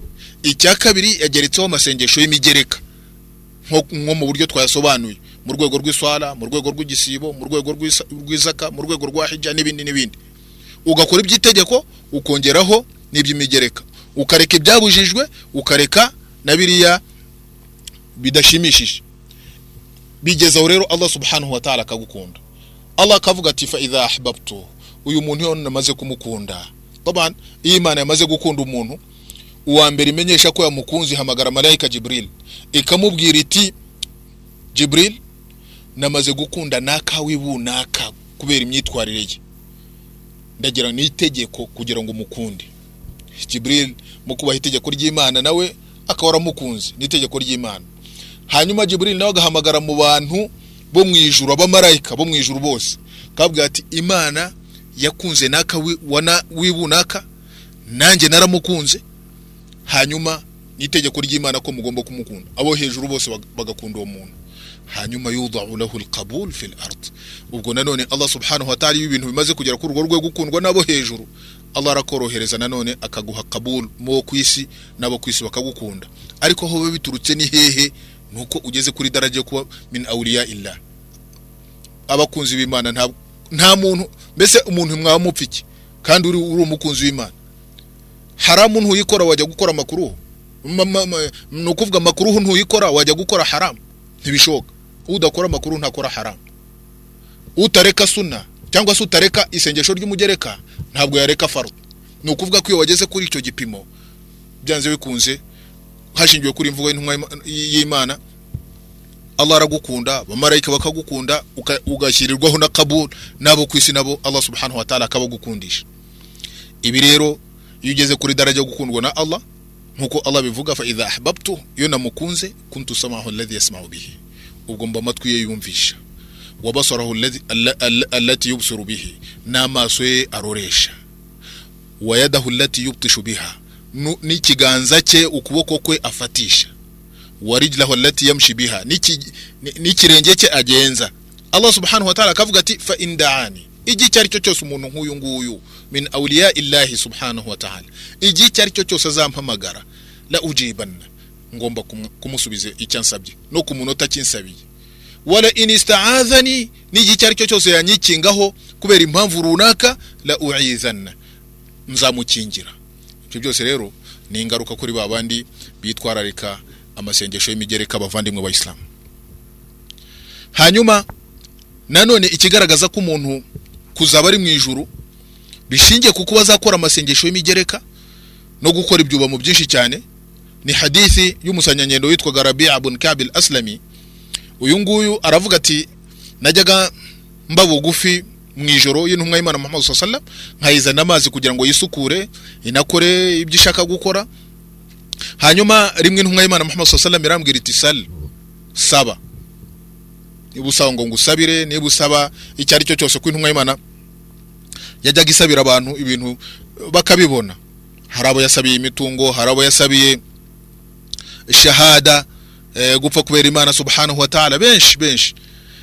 icya kabiri yageretseho amasengesho y'imigereka. Nko mu buryo twayasobanuye. Mu rwego rw'iswara mu rwego rw'igisibo mu rwego rw'izaka mu rwego rwa hijja n'ibindi n'ibindi. Ugakora iby'itegeko ukongeraho n'iby'imigereka. Ukareka ibyabujijwe ukareka na biriya bidashimishije. Bigeze aho rero Allah subhanahu wa ta'ala akagukunda. Allah akavuga ati fa idha ahbabtu uyu muntu iyo namaze kumukunda. Taban iyo imana yamaze gukunda umuntu uwa mbere imenyesha ko yamukunze ihamagara malayika Jibril. Ikamubwira iti Jibril namaze gukunda naka wibunaka kubera imyitwarire ye. Ndagira ni itegeko kugira ngo umukunde. Jibril mu kubaha itegeko ry'Imana nawe akaba aramukunze. N'itegeko ry'Imana. Hanyuma Jibril nawe agahamagara mu bantu bo mu ijuru abamarayika bo mu ijuru bose. Kabwira ati Imana yakunze naka wibunaka nanjye naramukunze. Hanyuma n'itegeko ry'Imana ko mugomba kumukunda. Abo hejuru bose bag- bagakunda uwo muntu. Hanyuma yudahu lahu alqabul fil ard. Ubwo nanone Allah subhanahu wa ta'ala ibintu bimaze kugera kuri urwo rwego gukundwa nabo hejuru Allah arakorohereza nanone akaguha kabul mu ku isi nabo ku isi bakagukunda. Ariko biba biturutse ni hehe? Nuko ugeze kuri daraja yo kuba min awliya illah. Abakunzi b'Imana nta nta muntu mbese umuntu mwaba mupfa iki kandi uri uri umukunzi w'Imana. Haramu ntuyikora wajya gukora amakuru? Ma- ma- ma- ni ukuvuga amakuru ntuyikora wajya gukora haramu ntibishoboka. Udakora amakuru ntakora haramu utareka suna cyangwa se utareka isengesho ry'umugereka ntabwo yareka faru ni ukuvuga ko iyo wageze kuri icyo gipimo byanze bikunze hashingiwe kuri imvugo y'Imana Allah aragukunda abamarayika bakagukunda ugashyirirwaho na kabul nabo ku isi nabo Allah subhanahu wa ta'ala akabagukundisha. Ibi rero iyo ugeze kuri daraja gukundwa na Allah nk'uko Allah bivuga fa idha ahbabtu iyo namukunze kuntu samahu alladhi yasma'u bihi. Ubwo mba amatwi ye yumvisha. Wa basarahu alladhi alla- alla- allati yubsiru bihi. N'amaso ye aroresha. Wa yadahu allati yubtishu biha. N'ikiganza cye ukuboko kwe afatisha. Wa rijlahu allati yamshi biha. N'iki- ni- n'ikirenge cye agenza. Allah subhanahu wa ta'ala akavuga ati fa inda'ani igihe icyo ari cyo cyose umuntu nk'uyu nguyu. Min awliya illahi subhanahu wa ta'ala. Igihe icyo ari cyo cyose azampamagara la ujibanna. Ngomba kumu- kumusubiza icyo ansabye no ku munota kinsabiye wala in ista'adhani n'igihe icyo ari cyo cyose yanyikingaho kubera impamvu runaka la u'izanna. Nzamukingira ibyo byose rero ni ingaruka kuri ba bandi bitwararika amasengesho y'imigereka abavandimwe b'abayisilamu hanyuma nanone ikigaragaza ko umuntu kuzaba ari mu ijuru bishingiye ku kuba azakora amasengesho y'imigereka no gukora ibyubamo byinshi cyane ni hadithi y'umusanyanyendo witwaga Rabi' ibn Ka'b al-Aslami uyu nguyu aravuga ati najyaga mba bugufi mu ijoro y'intumwa y'Imana Muhammad sallallahu nkayizana amazi kugira ngo yisukure inakore ibyo ishaka gukora. Hanyuma rimwe intumwa y'Imana Muhammad sallallahu irambwira iti sal saba. Niba usaba ngo ngusabire niba usaba icyo ari cyo cyose ko intumwa y'Imana yajyaga isabira abantu ibintu bakabibona. Hari abo yasabiye imitungo hari abo yasabiye shahada eh, gupfa kubera imana subhanahu wa ta'ala. Benshi benshi.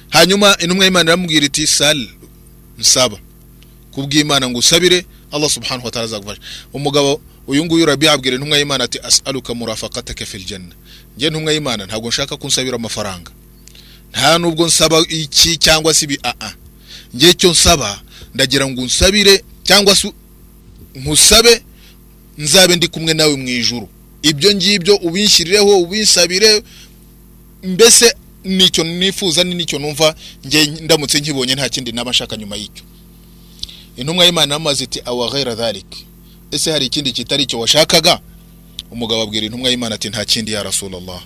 Hanyuma intumwa y'imana iramubwira iti sal nsaba. Kubw'imana ngo usabire allah subhanahu wa ta'ala azagufasha umugabo uyu nguyu rabi abwira intumwa y'imana ati as'aluka murafaqataka fil janna. Njye intumwa y'imana ntabwo nshaka ko nsabira amafaranga. Nta nubwo nsaba iki cyangwa se ibi aa njye icyo nsaba ndagira ngo unsabire cyangwa se nkusabe nzabe ndi kumwe nawe mu ijuru. Ibyo ngibyo ubinshyirireho ubinsabire mbese ni cyo nifuza ni ni cyo numva njye ndamutse nkibonye nta kindi naba nshaka nyuma y'icyo. Intumwa y'imana yamaze iti awa ghayra dhalik. Ese hari ikindi kitari icyo washakaga? Umugabo abwira intumwa y'imana ati nta kindi ya rasulallah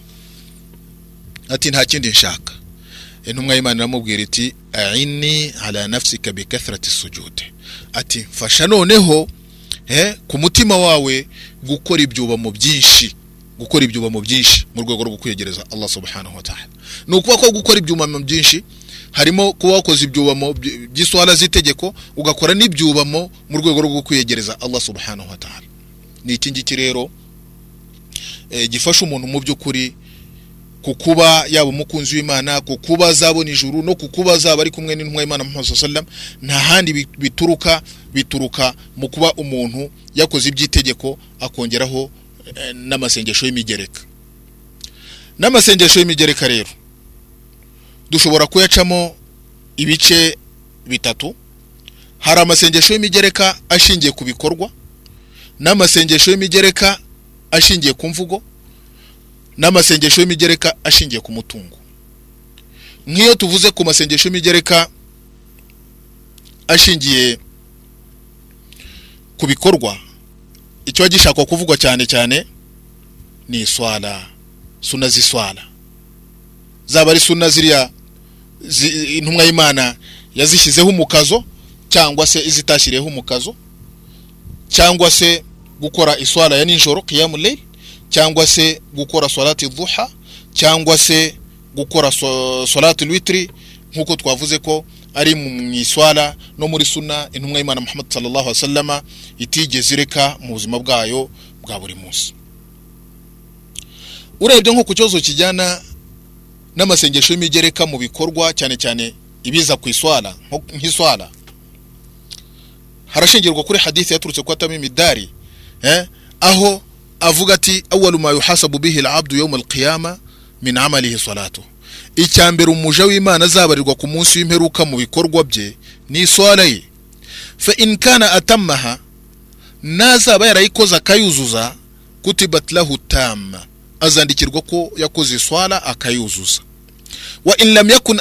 ati nta kindi nshaka. Intumwa y'imana iramubwira iti aini ala nafsika bikathrati sujud. Ati mfasha noneho eh, ku mutima wawe gukora ibyubamo byinshi gukora ibyubamo byinshi mu rwego rwo kwiyegereza Allah subhanahu wa ta'ala. Ni ukuvuga ko gukora ibyubamo byinshi harimo kuba wakoze ibyubamo by- by'iswala z'itegeko ugakora n'ibyubamo mu rwego rwo kwiyegereza Allah subhanahu wa ta'ala. Ni iki ngiki rero eh, gifasha umuntu mu by'ukuri ku kuba yaba umukunzi w'imana ku kuba azabona ijuru no ku kuba azaba ari kumwe n'intumwa y'imana wasallam nta handi bi- bituruka bituruka mu kuba umuntu yakoze iby'itegeko akongeraho eh, n'amasengesho y'imigereka. N'amasengesho y'imigereka rero dushobora kuyacamo ibice bitatu. Hari amasengesho y'imigereka ashingiye ku bikorwa n'amasengesho y'imigereka ashingiye ku mvugo n'amasengesho y'imigereka ashingiye ku mutungo. Nk'iyo tuvuze ku masengesho y'imigereka ashingiye ku bikorwa icyo gishakwa kuvugwa cyane cyane ni iswala suna z'iswala. Zaba ari suna ziriya zi- intumwa y'imana yazishyizeho umukazo cyangwa se izitashyiriyeho umukazo cyangwa se gukora iswara ya nijoro kiyamu layl cyangwa se gukora salati duha cyangwa se gukora so- salati witri nk'uko twavuze ko ari mu iswara no muri suna intumwa y'imana muhammad sallallahu alaihi wasallama itigeze ireka mu buzima bwayo bwa buri munsi. Urebye nko ku kibazo kijyana n'amasengesho y'imigereka mu bikorwa cyane cyane ibiza ku iswara nk'iswara harashingirwa kuri hadithi yaturutse kwa tamimi dari eh, aho avuga ati awalu ma yuhasabu bihi alabdu yawm alqiyama min amalihi salatu. Icya mbere umuja w'imana azabarirwa ku munsi w'imperuka mu bikorwa bye ni iswara ye fa in kana atamaha nazaba yarayikoze akayuzuza kutibat lahu tamma. Azandikirwa ko yakoze iswara akayuzuza. Wa in lam yakun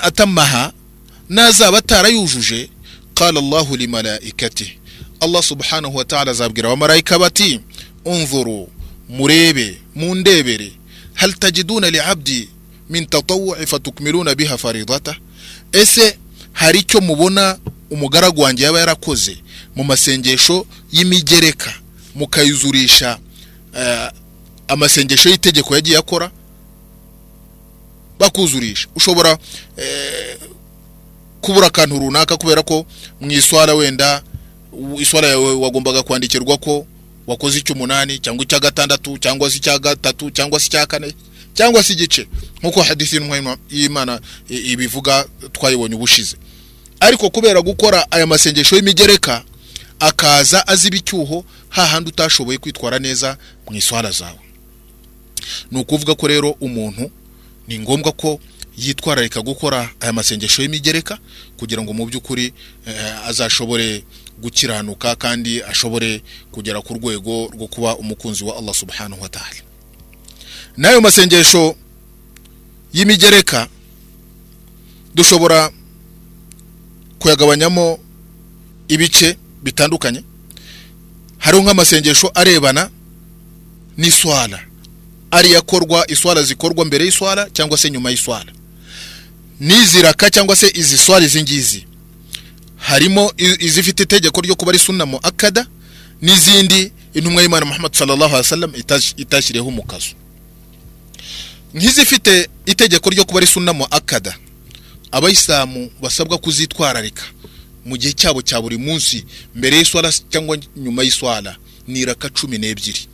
nazaba atarayujuje qala allahu limalaikati allah subhanahu wa ta'ala azabwira abamarayika bati unzuru murebe mundebere hal tajiduna liabdi min tatawu'i biha faridata ese hari icyo mubona umugaragu wanjye yaba yarakoze mu masengesho y'imigereka mukayuzurisha eh, amasengesho y'itegeko yagiye akora bakuzurisha ushobora eh, kubura akantu runaka kubera ko mu iswara wenda iswara yawe wagombaga kwandikirwa ko wakoze icy'umunani cyangwa icya gatandatu cyangwa se icya gatatu cyangwa se icya kane cyangwa se igice. Nk'uko y'intumwa y'imana ibivuga twayibonye ubushize. Ariko kubera gukora aya masengesho y'imigereka akaza aziba icyuho hahandi utashoboye kwitwara neza mu iswara zawe. Ni ukuvuga ko rero umuntu ni ngombwa ko yitwararika gukora aya masengesho y'imigereka kugira ngo mu by'ukuri eh, azashobore gukiranuka kandi ashobore kugera ku rwego rwo kuba umukunzi wa Allah subhanahu wa ta'ala. N'ayo masengesho y'imigereka dushobora kuyagabanyamo ibice bitandukanye. Hariho nk'amasengesho arebana n'iswara ariyo akorwa iswara zikorwa mbere y'iswara cyangwa se nyuma y'iswara n'iziraka cyangwa se izi swara izi ngizi harimo izifite itegeko ryo kuba ari sunna mu akada n'izindi intumwa y'imana muhammad sallallahu alaihi wasallam itash- itashyiriyeho umukazo nk'izifite itegeko ryo kuba ari sunna mu akada abayisilamu basabwa kuzitwararika mu gihe cyabo cya buri munsi mbere y'iswara cyangwa nyuma y'iswara ni iraka cumi n'ebyiri.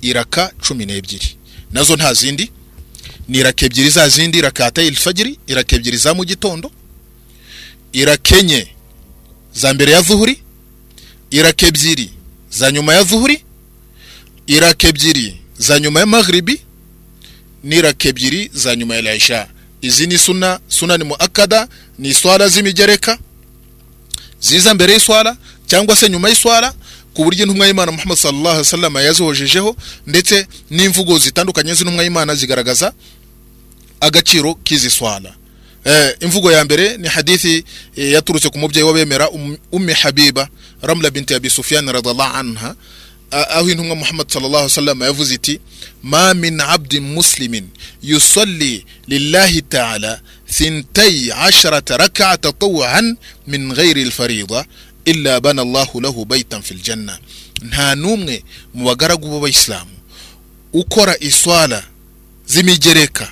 Iraka cumi n'ebyiri. Nazo nta zindi. Ni iraka ebyiri za zindi irakata ilfajiri iraka ebyiri za mu gitondo iraka enye za mbere ya zuhuri iraka ebyiri za nyuma ya zuhuri iraka ebyiri za nyuma ya maghribi n'iraka ebyiri za nyuma ya laisha. Izi ni suna suna ni muakada ni iswara z'imigereka. Ziza mbere y'iswara cyangwa se nyuma y'iswara ku buryo intumwa y'imana muhammad sallallahu alaihi wasallam yazihojejeho ndetse n'imvugo zitandukanye z'intumwa y'imana zigaragaza agaciro k'izi swala. eh, imvugo ya mbere ni hadithi eh, yaturutse ku mubyeyi w'abemera um, ummi habiba ramla binti abi sufyan radallahu anha a- aho intumwa muhammad sallallahu alaihi wasallam yavuze iti ma min abdin muslimin yusalli lillahi ta'ala ثنتي عشرة ركعة تطوعا من غير الفريضة إلا بنى الله له بيتا في الجنة nta n'umwe mu bagaragu b'abayisilamu ukora iswala z'imigereka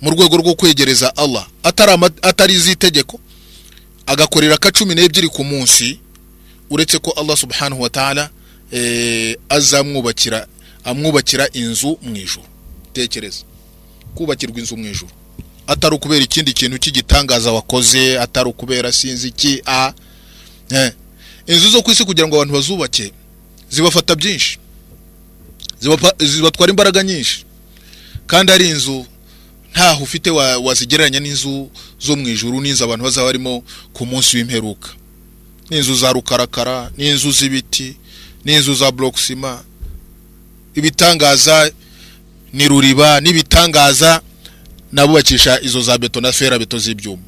mu rwego rwo kwegereza Allah. Atari iz'itegeko agakorera ka cumi n'ebyiri ku munsi uretse ko Allah subhanahu wa ta'ala eh, azamwubakira amwubakira inzu mu ijuru. Tekereza. Kubakirwa inzu mu ijuru. Atari ukubera ikindi kintu cy'igitangaza wakoze atari ukubera sinzi iki a eh. inzu zo ku isi kugira ngo abantu bazubake zibafata byinshi. Zibatwara imbaraga nyinshi. Kandi ari inzu ntaho ufite wa- wazigereranya n'inzu zo mu ijuru n'inzu abantu bazaba barimo ku munsi w'imperuka. N'inzu za rukarakara n'inzu z'ibiti n'inzu za borokisima ibitangaza ni ruriba n'ibitangaza nabubakisha izo za beto na fera beto z'ibyuma.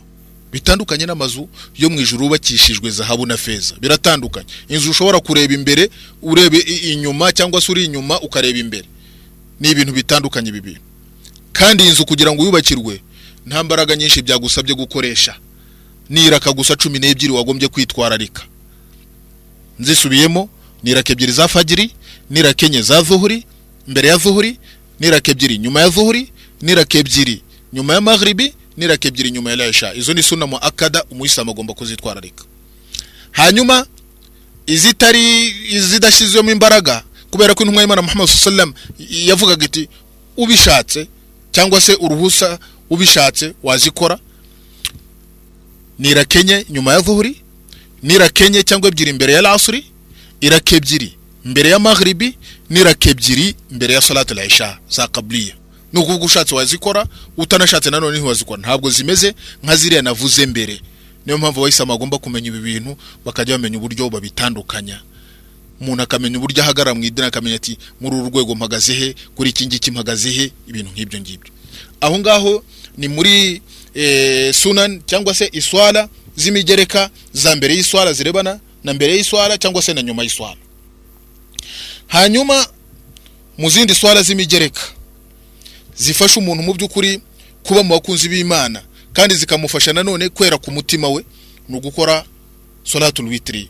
Bitandukanye n'amazu yo mu ijuru yubakishijwe zahabu na feza. Biratandukanye. Inzu ushobora kureba imbere urebe inyuma cyangwa se uri inyuma ukareba imbere. Ni ibintu bitandukanye bibiri kandi iyi nzu kugira ngo yubakirwe nta mbaraga nyinshi byagusabye gukoresha. Niraka gusa cumi n'ebyiri wagombye kwitwararika. Nzisubiyemo niraka ebyiri za fagiri niraka enye za zuhuri mbere ya zuhuri niraka ebyiri nyuma ya zuhuri niraka ebyiri nyuma ya maghribi niraka ebyiri nyuma ya isha izo ni suna mu akada umuyisilamu agomba kuzitwararika. Hanyuma izitari izidashyizwemo imbaraga kubera ko intumwa y'imana muhammad sallam yavugaga iti ubishatse cyangwa se uruhusa ubishatse wazikora. Nirakenye nyuma ya zuhuri nirakenye cyangwa ebyiri imbere ya lasuri iraka ebyiri mbere ya maghribi niraka ebyiri mbere ya salatu isha za kabliya ni ukuvuga ushatse wazikora utanashatse nanone ntiwazikora. Ntabwo zimeze nka ziriya navuze mbere. Niyo mpamvu abayisilamu bagomba kumenya ibi bintu bakajya bamenya uburyo babitandukanya. Umuntu akamenya uburyo ahagarara mu idini akamenya ati muri uru rwego mpagaze he? Kuri iki ngiki mpagaze he? Ibintu nk'ibyo ngibyo. Aho ngaho ni muri sunan cyangwa se iswara z'imigereka za mbere y'iswara zirebana na mbere y'iswara cyangwa se na nyuma y'iswara hanyuma mu zindi swara z'imigereka zifasha umuntu mu by'ukuri kuba mu bakunzi b'imana kandi zikamufasha nanone kwera ku mutima we ni ugukora soratul witiri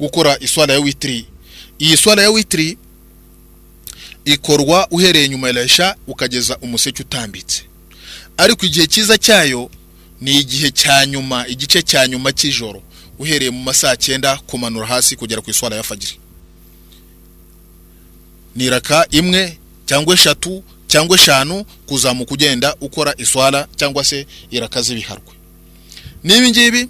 gukora iswara ya witiri iyi swara ya witiri ikorwa uhereye nyuma ya resha ukageza umuseke utambitse. Ariko igihe cyiza cyayo ni igihe cya nyuma igice cya nyuma cy'ijoro uhereye mu masaha cyenda kumanura hasi kugera ku iswara ya fagiri ni iraka imwe cyangwa eshatu cyangwa eshanu kuzamuka ugenda ukora iswara cyangwa se iraka z'ibiharwe n'ibi ngibi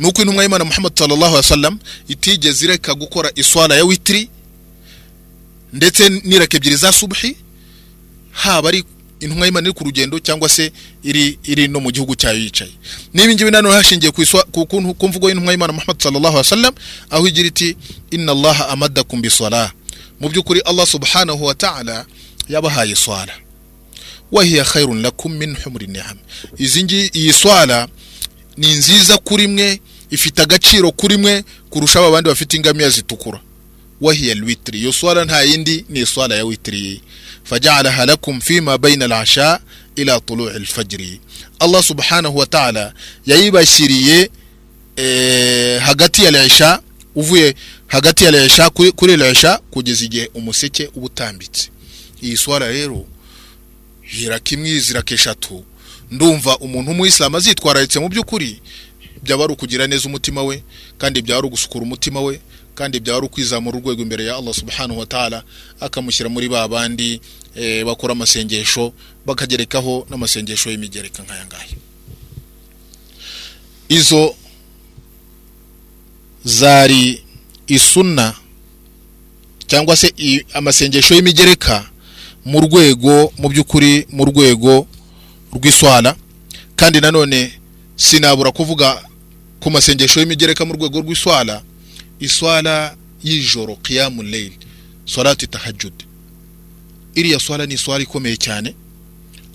ni uko intumwa y'imana muhammad sallallahu alaihi wasallam itigeze ireka gukora iswara ya witiri ndetse n'iraka ebyiri za subuhi haba ari intumwa y'imana iri ku rugendo cyangwa se iri iri no mu gihugu cyayo yicaye. N'ibi ngibi nanone hashingiye ku mvugo y'intumwa y'imana muhammad sallallahu alaihi wasallam aho igira iti inna allaha amadakum bisala mu by'ukuri allah subhanahu wa ta'ala yabahaye swala. Wahiya khairun lakum min humri ni'am. Izi ngi iyi swala ni nziza kuri mwe ifite agaciro kuri mwe kurusha abandi bafite ingamiya zitukura. Wahiya alwitri. Iyo swala nta yindi ni swala ya witri. Faja'alaha lakum fima bayna al-asha ila tulu'i al-fajr Allah subhanahu wa ta'ala yayibashyiriye eh, hagati ya al-isha uvuye hagati ya al-isha kuri al-isha kugeza igihe umuseke uba utambitse iyi swara rero hiraka imwe ziraka eshatu ndumva umuntu w'umuyisilamu azitwararitse mu by'ukuri byaba ari ukugira neza umutima we kandi byaba ari ugusukura umutima we kandi byaba ari ukwizamura urwego imbere ya Allah subhanahu wa ta'ala akamushyira muri ba bandi e, bakora amasengesho bakagerekaho n'amasengesho y'imigereka nk'aya ngaya izo zari isunna cyangwa se amasengesho y'imigereka mu rwego mu by'ukuri mu rwego rw'iswara kandi nanone sinabura kuvuga ku masengesho y'imigereka mu rwego rw'iswara iswara y'ijoro kiyamu leyili swalati tahajudi iriya swara ni iswara ikomeye cyane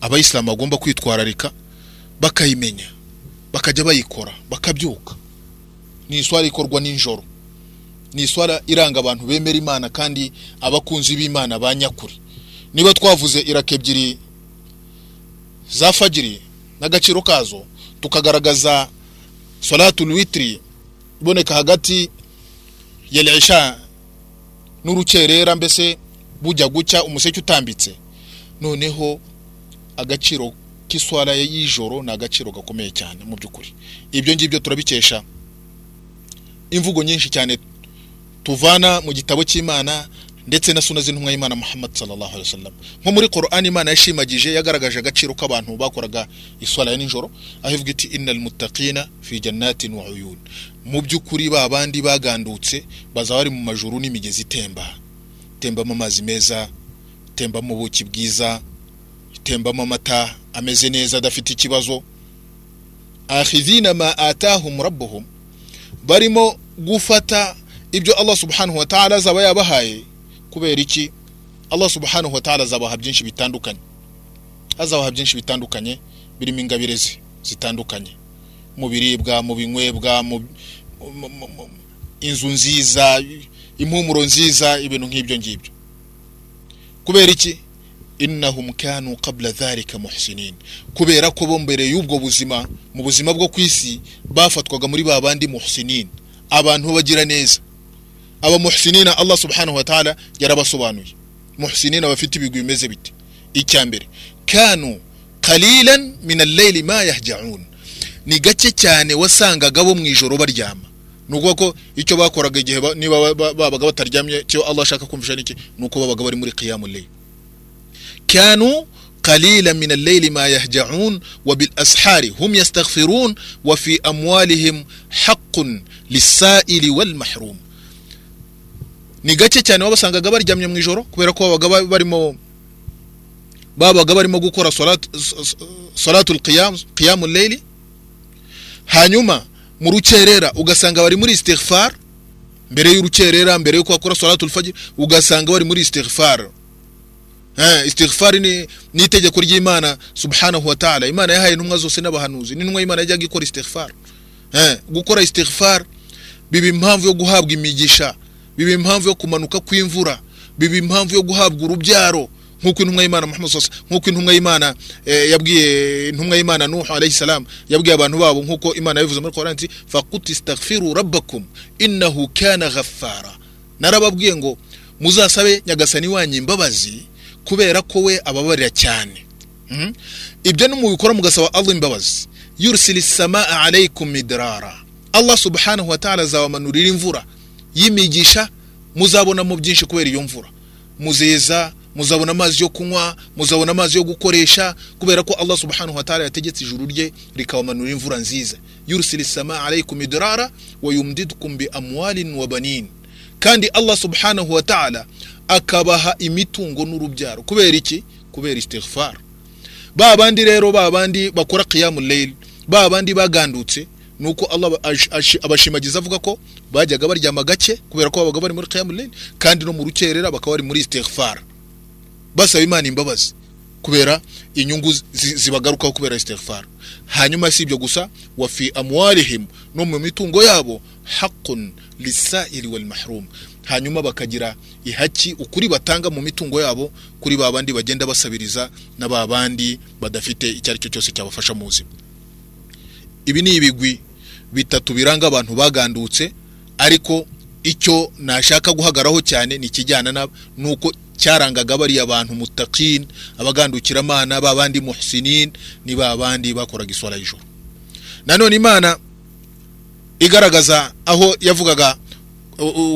abayisilamu bagomba kwitwararika bakayimenya bakajya bayikora bakabyuka. Ni iswara ikorwa nijoro ni iswara iranga abantu bemera imana kandi abakunzi b'imana ba nyakuri. Niba twavuze iraka ebyiri za fagiri n'agaciro kazo tukagaragaza salatul witiri iboneka hagati ya lesha n'urukerera mbese bujya gucya umuseke utambitse. Noneho agaciro k'iswara y'ijoro ni agaciro gakomeye cyane mu by'ukuri. Ibyo ngibyo turabikesha. Imvugo nyinshi cyane tuvana mu gitabo cy'imana ndetse na suna z'intumwa y'imana muhammad sallallahu alaihi wasallam. Nko muri Qur'an imana yashimagije yagaragaje agaciro k'abantu bakoraga iswala ya nijoro aho ivuga iti innal muttaqina fi jannatin wa uyun. Mu by'ukuri ba bandi bagandutse bazaba bari mu majuru n'imigezi itemba. Itembamo amazi meza itembamo ubuki bwiza itembamo amata ameze neza adafite ikibazo. Akhidhina ma atahum rabbuhum. Barimo gufata ibyo Allah subhanahu wa ta'ala azaba yabahaye kubera iki? Allah subhanahu wa ta'ala azabaha byinshi bitandukanye. Azabaha byinshi bitandukanye birimo ingabire zitandukanye. Mu biribwa mu binywebwa mu inzu nziza impumuro nziza ibintu nk'ibyo ngibyo. Kubera iki? Innahum kanu qabla dhalika muhsinin. Kubera ko bo mbere y'ubwo buzima mu buzima bwo ku isi bafatwaga muri ba bandi muhsinin. Abantu bagira neza. aba muhsinina allah subhanahu wa ta'ala yarabasobanuye muhsinina bafite ibigwi bimeze bite icya mbere kanu qalilan min al-layli ma yahja'un. Ni gake cyane wasangaga bo mu ijoro baryama. Ni ukuvuga ko icyo bakoraga igihe niba babaga bataryamye cyo Allah ashaka kumvisha niki ni uko babaga bari muri qiyamul layl. Kanu قليلا من الليل ما يهجعون وبالأسحار هم يستغفرون وفي أموالهم حق للسائل والمحروم ni gake cyane wabasangaga baryamye mu ijoro kubera ko babaga ba- barimo babaga barimo gukora salatu- s- s- salatul qiyam qiyamul layli. Hanyuma mu rukerera ugasanga bari muri istighfar. Mbere y'urukerera mbere yuko bakora salatul fajr ugasanga bari muri istighfar. Istighfar ni itegeko ry'Imana subhanahu wa ta'ala. Imana yahaye intumwa zose n'abahanuzi. N'intumwa y'Imana yajyaga ikora istighfar. Gukora istighfar biba impamvu yo guhabwa imigisha. Biba impamvu yo kumanuka kw'imvura. Biba impamvu yo guhabwa urubyaro. Nk'uko intumwa y'Imana nk'uko intumwa y'Imana eh, yabwiye intumwa y'Imana Nuh alayhi salam yabwiye abantu babo nk'uko Imana yabivuze muri Qur'an ati faqut istaghfiru rabbakum innahu kana ghaffara. Narababwiye ngo muzasabe nyagasani wanyu imbabazi kubera ko we ababarira cyane. Mhm. ibyo nimubikora mugasaba Allah imbabazi. Yursili samaa alaykum midrara. Allah subhanahu wa ta'ala azabamanurira imvura. Y'imigisha muzabonamo byinshi kubera iyo mvura. Muzeza muzabona amazi yo kunywa muzabona amazi yo gukoresha kubera ko Allah subhanahu wa ta'ala yategetse ijuru rye rikabamanurira imvura nziza. Yursili samaa alaykum midrara wa yumdidukum bi amwalin wa banin. Kandi Allah subhanahu wa ta'ala akabaha imitungo n'urubyaro. Kubera iki? Kubera istighfar. Ba bandi rero ba bandi bakora qiyamul layl ba bandi bagandutse ash- ash- abashimagiza avuga ko bajyaga baryama gake kubera ko babaga bari muri layl kandi no mu rukerera bakaba bari muri istighfar. Basaba Imana imbabazi kubera inyungu zi- zibagarukaho kubera istighfar. Hanyuma si ibyo gusa wa fi amwalihim no mu mitungo yabo haqqun lisaili wal mahrum hanyuma bakagira ihaki ukuri batanga mu mitungo yabo kuri ba bandi bagenda basabiriza na ba bandi badafite icyo ari cyo cyose cyabafasha mu buzima. Ibi ni ibigwi bitatu biranga abantu bagandutse ariko icyo nashaka guhagaraho cyane ni ikijyana na nuko cyarangaga bariya bantu mutaqin abagandukira amana ba bandi muhsinin ni ba bandi bakoraga iswala y'ijoro nanone imana igaragaza aho yavugaga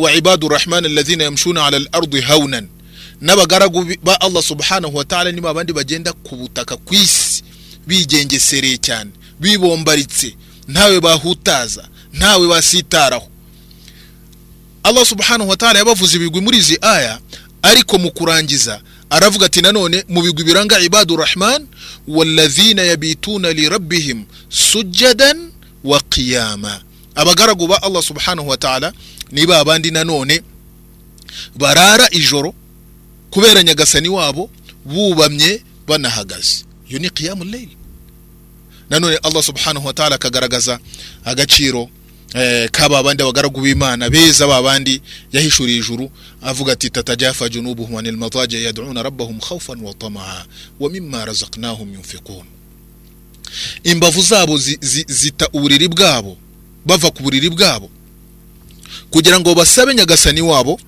wa ibadu rahman alladhina yamshuna ala al-ardi n'abagaragu ba Allah subhanahu wa ta'ala ni babandi bagenda ku butaka ku isi bigengesereye cyane. Bibombaritse ntawe bahutaza ntawe basitaraho. Allah subhanahu wa ta'ala yabavuze ibigwi muri izi aya ariko mu kurangiza aravuga ati nanone mu bigwi biranga ibadu rahman walladhina yabituna li rabbihim sujadan wa qiyama. Abagaragu ba Allah subhanahu wa ta'ala ni ba bandi nanone barara ijoro kubera nyagasani wabo bubamye banahagaze. Iyo ni qiyamul layl. Nanone Allah subhanahu wa ta'ala akagaragaza agaciro eh, kaba bandi abagaragu b'Imana beza babandi yahishuriye ijuru avuga ati tatajafa junubuhum anil mataji yad'una rabbahum khawfan wa tama'a wa razaqnahum yunfiqun. Imbavu zabo zi, zi, zita uburiri bwabo bava ku buriri bwabo. Kugira ngo basabe nyagasani wabo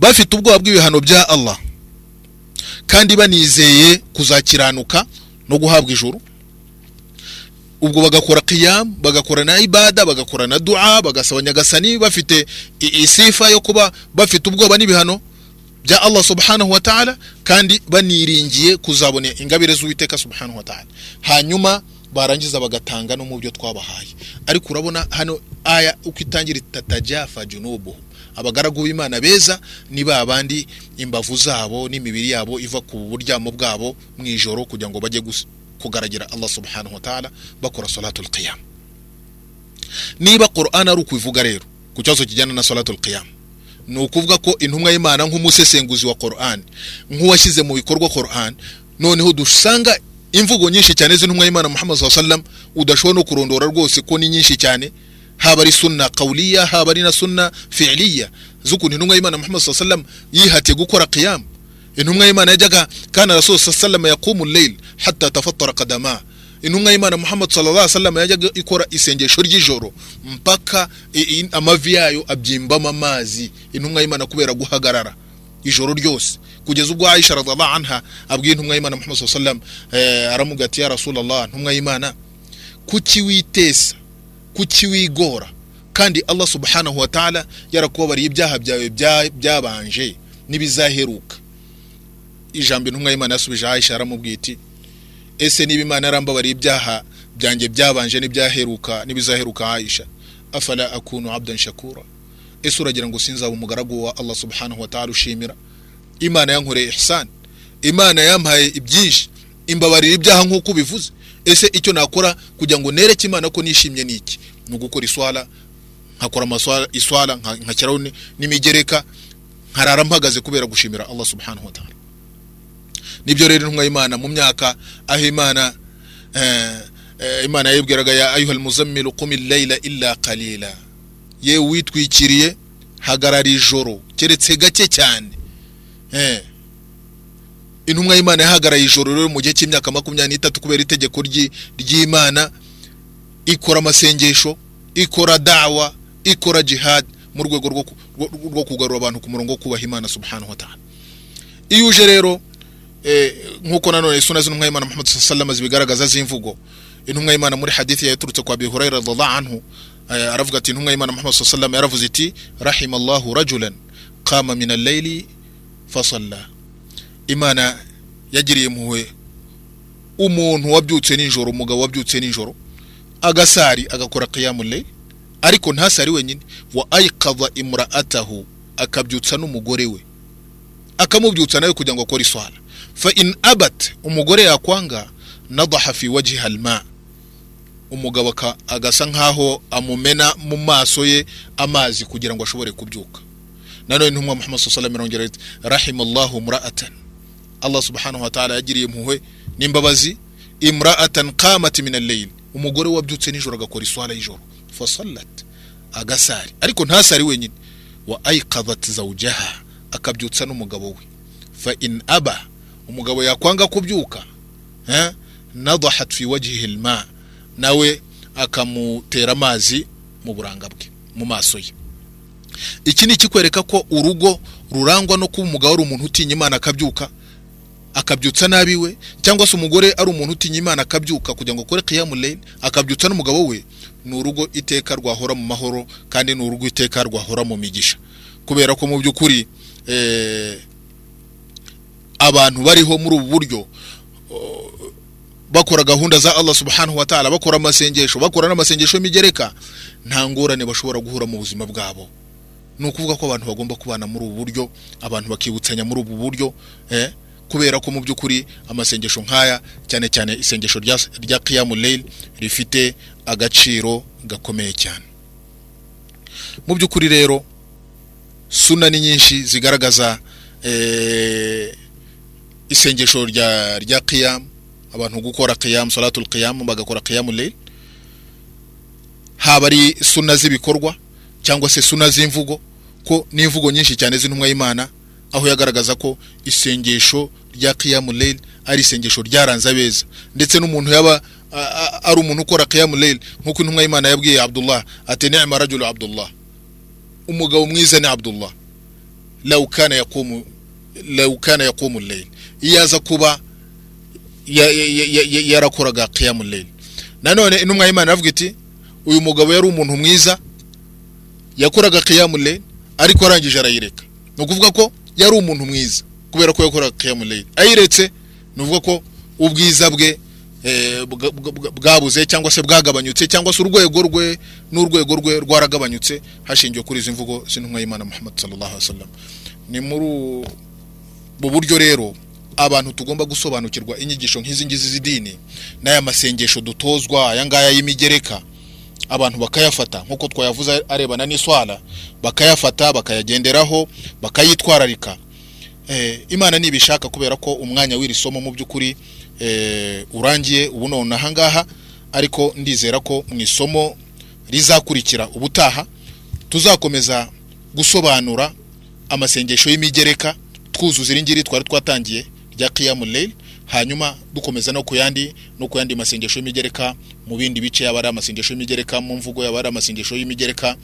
bafite ubwoba bw'ibihano bya Allah. Kandi banizeye kuzakiranuka no guhabwa ijuru. Ubwo bagakora qiyam bagakora na ibada bagakora na dua bagasaba nyagasani bafite isifa yo kuba bafite ubwoba n'ibihano bya Allah subhanahu wa ta'ala kandi baniringiye kuzabona ingabire z'uwiteka subhanahu wa ta'ala. Hanyuma barangiza bagatanga no mu byo twabahaye. Ariko urabona hano aya uko itangira itatajafa junubuhum. Abagaragu b'imana beza ni ba bandi imbavu zabo n'imibiri yabo iva ku buryamo bwabo mu ijoro kugira ngo bajye gus- kugaragira Allah subhanahu wa ta'ala bakora salatul qiyam. Niba Qur'an ari ukubivuga rero ku kibazo kijyana na salatul qiyam ni ukuvuga ko intumwa y'Imana nk'umusesenguzi wa Qur'an nk'uwashyize mu bikorwa Qur'an noneho dusanga imvugo nyinshi cyane z'intumwa y'Imana Muhammad wasallam udashobora no kurondora rwose ko ni nyinshi cyane haba ari sunna qawliya haba ari na sunna fi'liya z'ukuntu intumwa y'Imana Muhammad wasallam yihatiye gukora qiyam. Intumwa y'imana yajyaga kana rasul sallallahu yaqumu layl hatta tafattara qadama. Intumwa y'imana muhammad sallallahu wasallam yajyaga ikora isengesho ry'ijoro mpaka amavi yayo abyimbamo amazi. Intumwa y'imana kubera guhagarara ijoro ryose. Kugeza ubwo aisha radhiallahu anha abwiye intumwa y'imana muhammad sallallahu eh, aramubwira ati ya rasulallah ntumwa y'imana kuki witesa kuki wigora? Kandi allah subhanahu wa ta'ala yarakubabariye ibyaha byawe bya- byabanje n'ibizaheruka. Ijambo intumwa y'imana yasubije aisha aramubwiye iti ese niba imana yarambabariye ibyaha byanjye byabanje n'ibyaheruka n'ibizaheruka aisha? Afala akunu abdan shakura? Ese uragira ngo sinzaba umugaragu wa allah subhanahu wa ta'ala ushimira? Imana yankoreye ihsan. Imana yampaye ibyinshi. Imbabarira ibyaha nk'uko ubivuze. Ese icyo nakora kugira ngo nereke imana ko nishimye ni iki? Ni ugukora iswala nkakora amaswala iswala nka- nkashyiraho ni- n'imigereka nkarara mpagaze kubera gushimira allah subhanahu wa ta'ala. Ni byo rero intumwa y'imana mu myaka aho imana eh, eh, imana yibwiraga ya ayuha almuzammilu qum layla illa qalila yewe witwikiriye hagarara ijoro keretse gake cyane eh. intumwa y'imana yahagaraye ijoro rero mu gihe cy'imyaka makumyabiri n'itatu kubera itegeko ry'i- ry'imana ikora amasengesho ikora dawa ikora jihad mu rwego rwo ku- rwo- rwo kugarura abantu ku murongo wo kubaha imana subhanahu wa ta'ala iyo uje rero nk'uko nanone isuna z'intumwa y'imana muhammad sallallahu zibigaragaza z'imvugo. Intumwa y'imana muri hadithi yaturutse kwa bihurayra radhiallahu anhu eh, aravuga ati intumwa y'imana muhammad sallallahu yaravuze iti rahimallahu rajulan qama min al-layli fasalla imana yagiriye impuhwe umuntu wabyutse nijoro umugabo wabyutse nijoro agasari agakora qiyamul ariko ntasari wenyine. Wa ayqadha imra'atahu akabyutsa n'umugore we akamubyutsa nawe kugira ngo akore iswala. Fa in abat umugore yakwanga nadaha fi wajhiha alma. Umugabo agasa nkaho amumena mu maso ye amazi kugira ngo ashobore kubyuka. Nanone intumwa muhammad sallallahu alaihi wasallam rahimallahu mra'atan allah subhanahu wa ta'ala yagiriye impuhwe n'imbabazi imra'atan qamat min al-layl. Umugore wabyutse nijoro agakora iswala y'ijoro. Fa agasari. Ariko ntasari wenyine. Wa ayqadhat zawjaha. Akabyutsa n'umugabo we. Fa in aba umugabo yakwanga kubyuka eh, nadahat fi wajhihi alma. Nawe akamutera amazi mu buranga bwe mu maso ye. Iki ni ikikwereka ko urugo rurangwa no kuba umugabo ari umuntu utinya imana akabyuka akabyutsa nabi we cyangwa se umugore ari umuntu utinya imana akabyuka kugira ngo akore layl akabyutsa n'umugabo we ni urugo iteka rwahora mu mahoro kandi ni urugo iteka rwahora mu migisha. Kubera ko mu by'ukuri eh, abantu bariho muri ubu buryo bakora gahunda za Allah subhanahu wa ta'ala bakora amasengesho bakora n'amasengesho y'imigereka nta ngorane bashobora guhura mu buzima bwabo. Ni ukuvuga ko abantu bagomba kubana muri ubu buryo abantu bakibutsanya muri ubu buryo eh, kubera ko mu by'ukuri amasengesho nk'aya cyane cyane isengesho rya, qiyamul layl rifite agaciro gakomeye cyane. Mu by'ukuri rero suna ni nyinshi zigaragaza eh, isengesho rya rya qiyam. Abantu gukora qiyam salatul qiyam bagakora qiyamul layl haba ari suna z'ibikorwa cyangwa se suna z'imvugo ko n'imvugo nyinshi cyane z'intumwa y'Imana aho yagaragaza ko isengesho rya qiyamul layl ari isengesho ryaranze abeza. Ndetse n'umuntu yaba ari umuntu ukora qiyamul layl nk'uko intumwa y'Imana yabwiye Abdullah ati ni'ma rajulu Abdullah. Umugabo mwiza ni Abdullah. Law kana yaqumu law kana yaqumu al-layl iyo aza kuba ya- ya- ya- ya- yarakoraga layl nanone intumwa y'Imana yavuga iti uyu mugabo yari umuntu mwiza yakoraga layl ariko arangije arayireka ni ukuvuga ko yari umuntu mwiza kubera ko yakoraga layl ayiretse ni ukuvuga ko ubwiza bwe bwa- bwa- bwa- bwabuze cyangwa se bwagabanyutse cyangwa se urwego rwe n'urwego rwe rwaragabanyutse hashingiwe kuri izi mvugo z'intumwa y'Imana Muhammad sallallahu alaihi wasallam ni muri ubu buryo rero abantu tugomba gusobanukirwa inyigisho nk'izi ngizi z'idini n'aya masengesho dutozwa aya ngaya y'imigereka abantu bakayafata nk'uko twayavuze arebana n'iswara bakayafata bakayagenderaho bakayitwararika. Eh, imana nibishaka kubera ko umwanya w'iri somo mu by'ukuri eh, urangiye ubu none ahangaha ariko ndizera ko mu isomo rizakurikira ubutaha tuzakomeza gusobanura amasengesho y'imigereka twuzuza iri ngiri twari twatangiye rya qiyamul layl hanyuma dukomeza no ku yandi no ku yandi masengesho y'imigereka mu bindi bice yaba ari amasengesho y'imigereka mu mvugo yaba ari amasengesho y'imigereka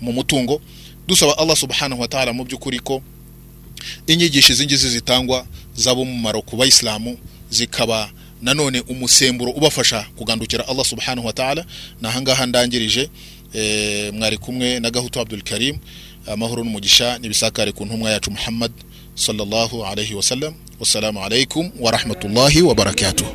mu mutungo. Dusaba Allah subhanahu wa ta'ala mu by'ukuri ko inyigisho izi ngizi zitangwa zaba umumaro ku bayisilamu zikaba nanone umusemburo ubafasha kugandukira Allah subhanahu wa ta'ala. Na ahangaha ndangirije e, mwari kumwe na Gahutu Abdul Karim amahoro n'umugisha nibisakare ku ntumwa yacu Muhammad sallallahu alayhi wa sallam. Wassalamu alaykum wa rahmatullahi wa barakatuh.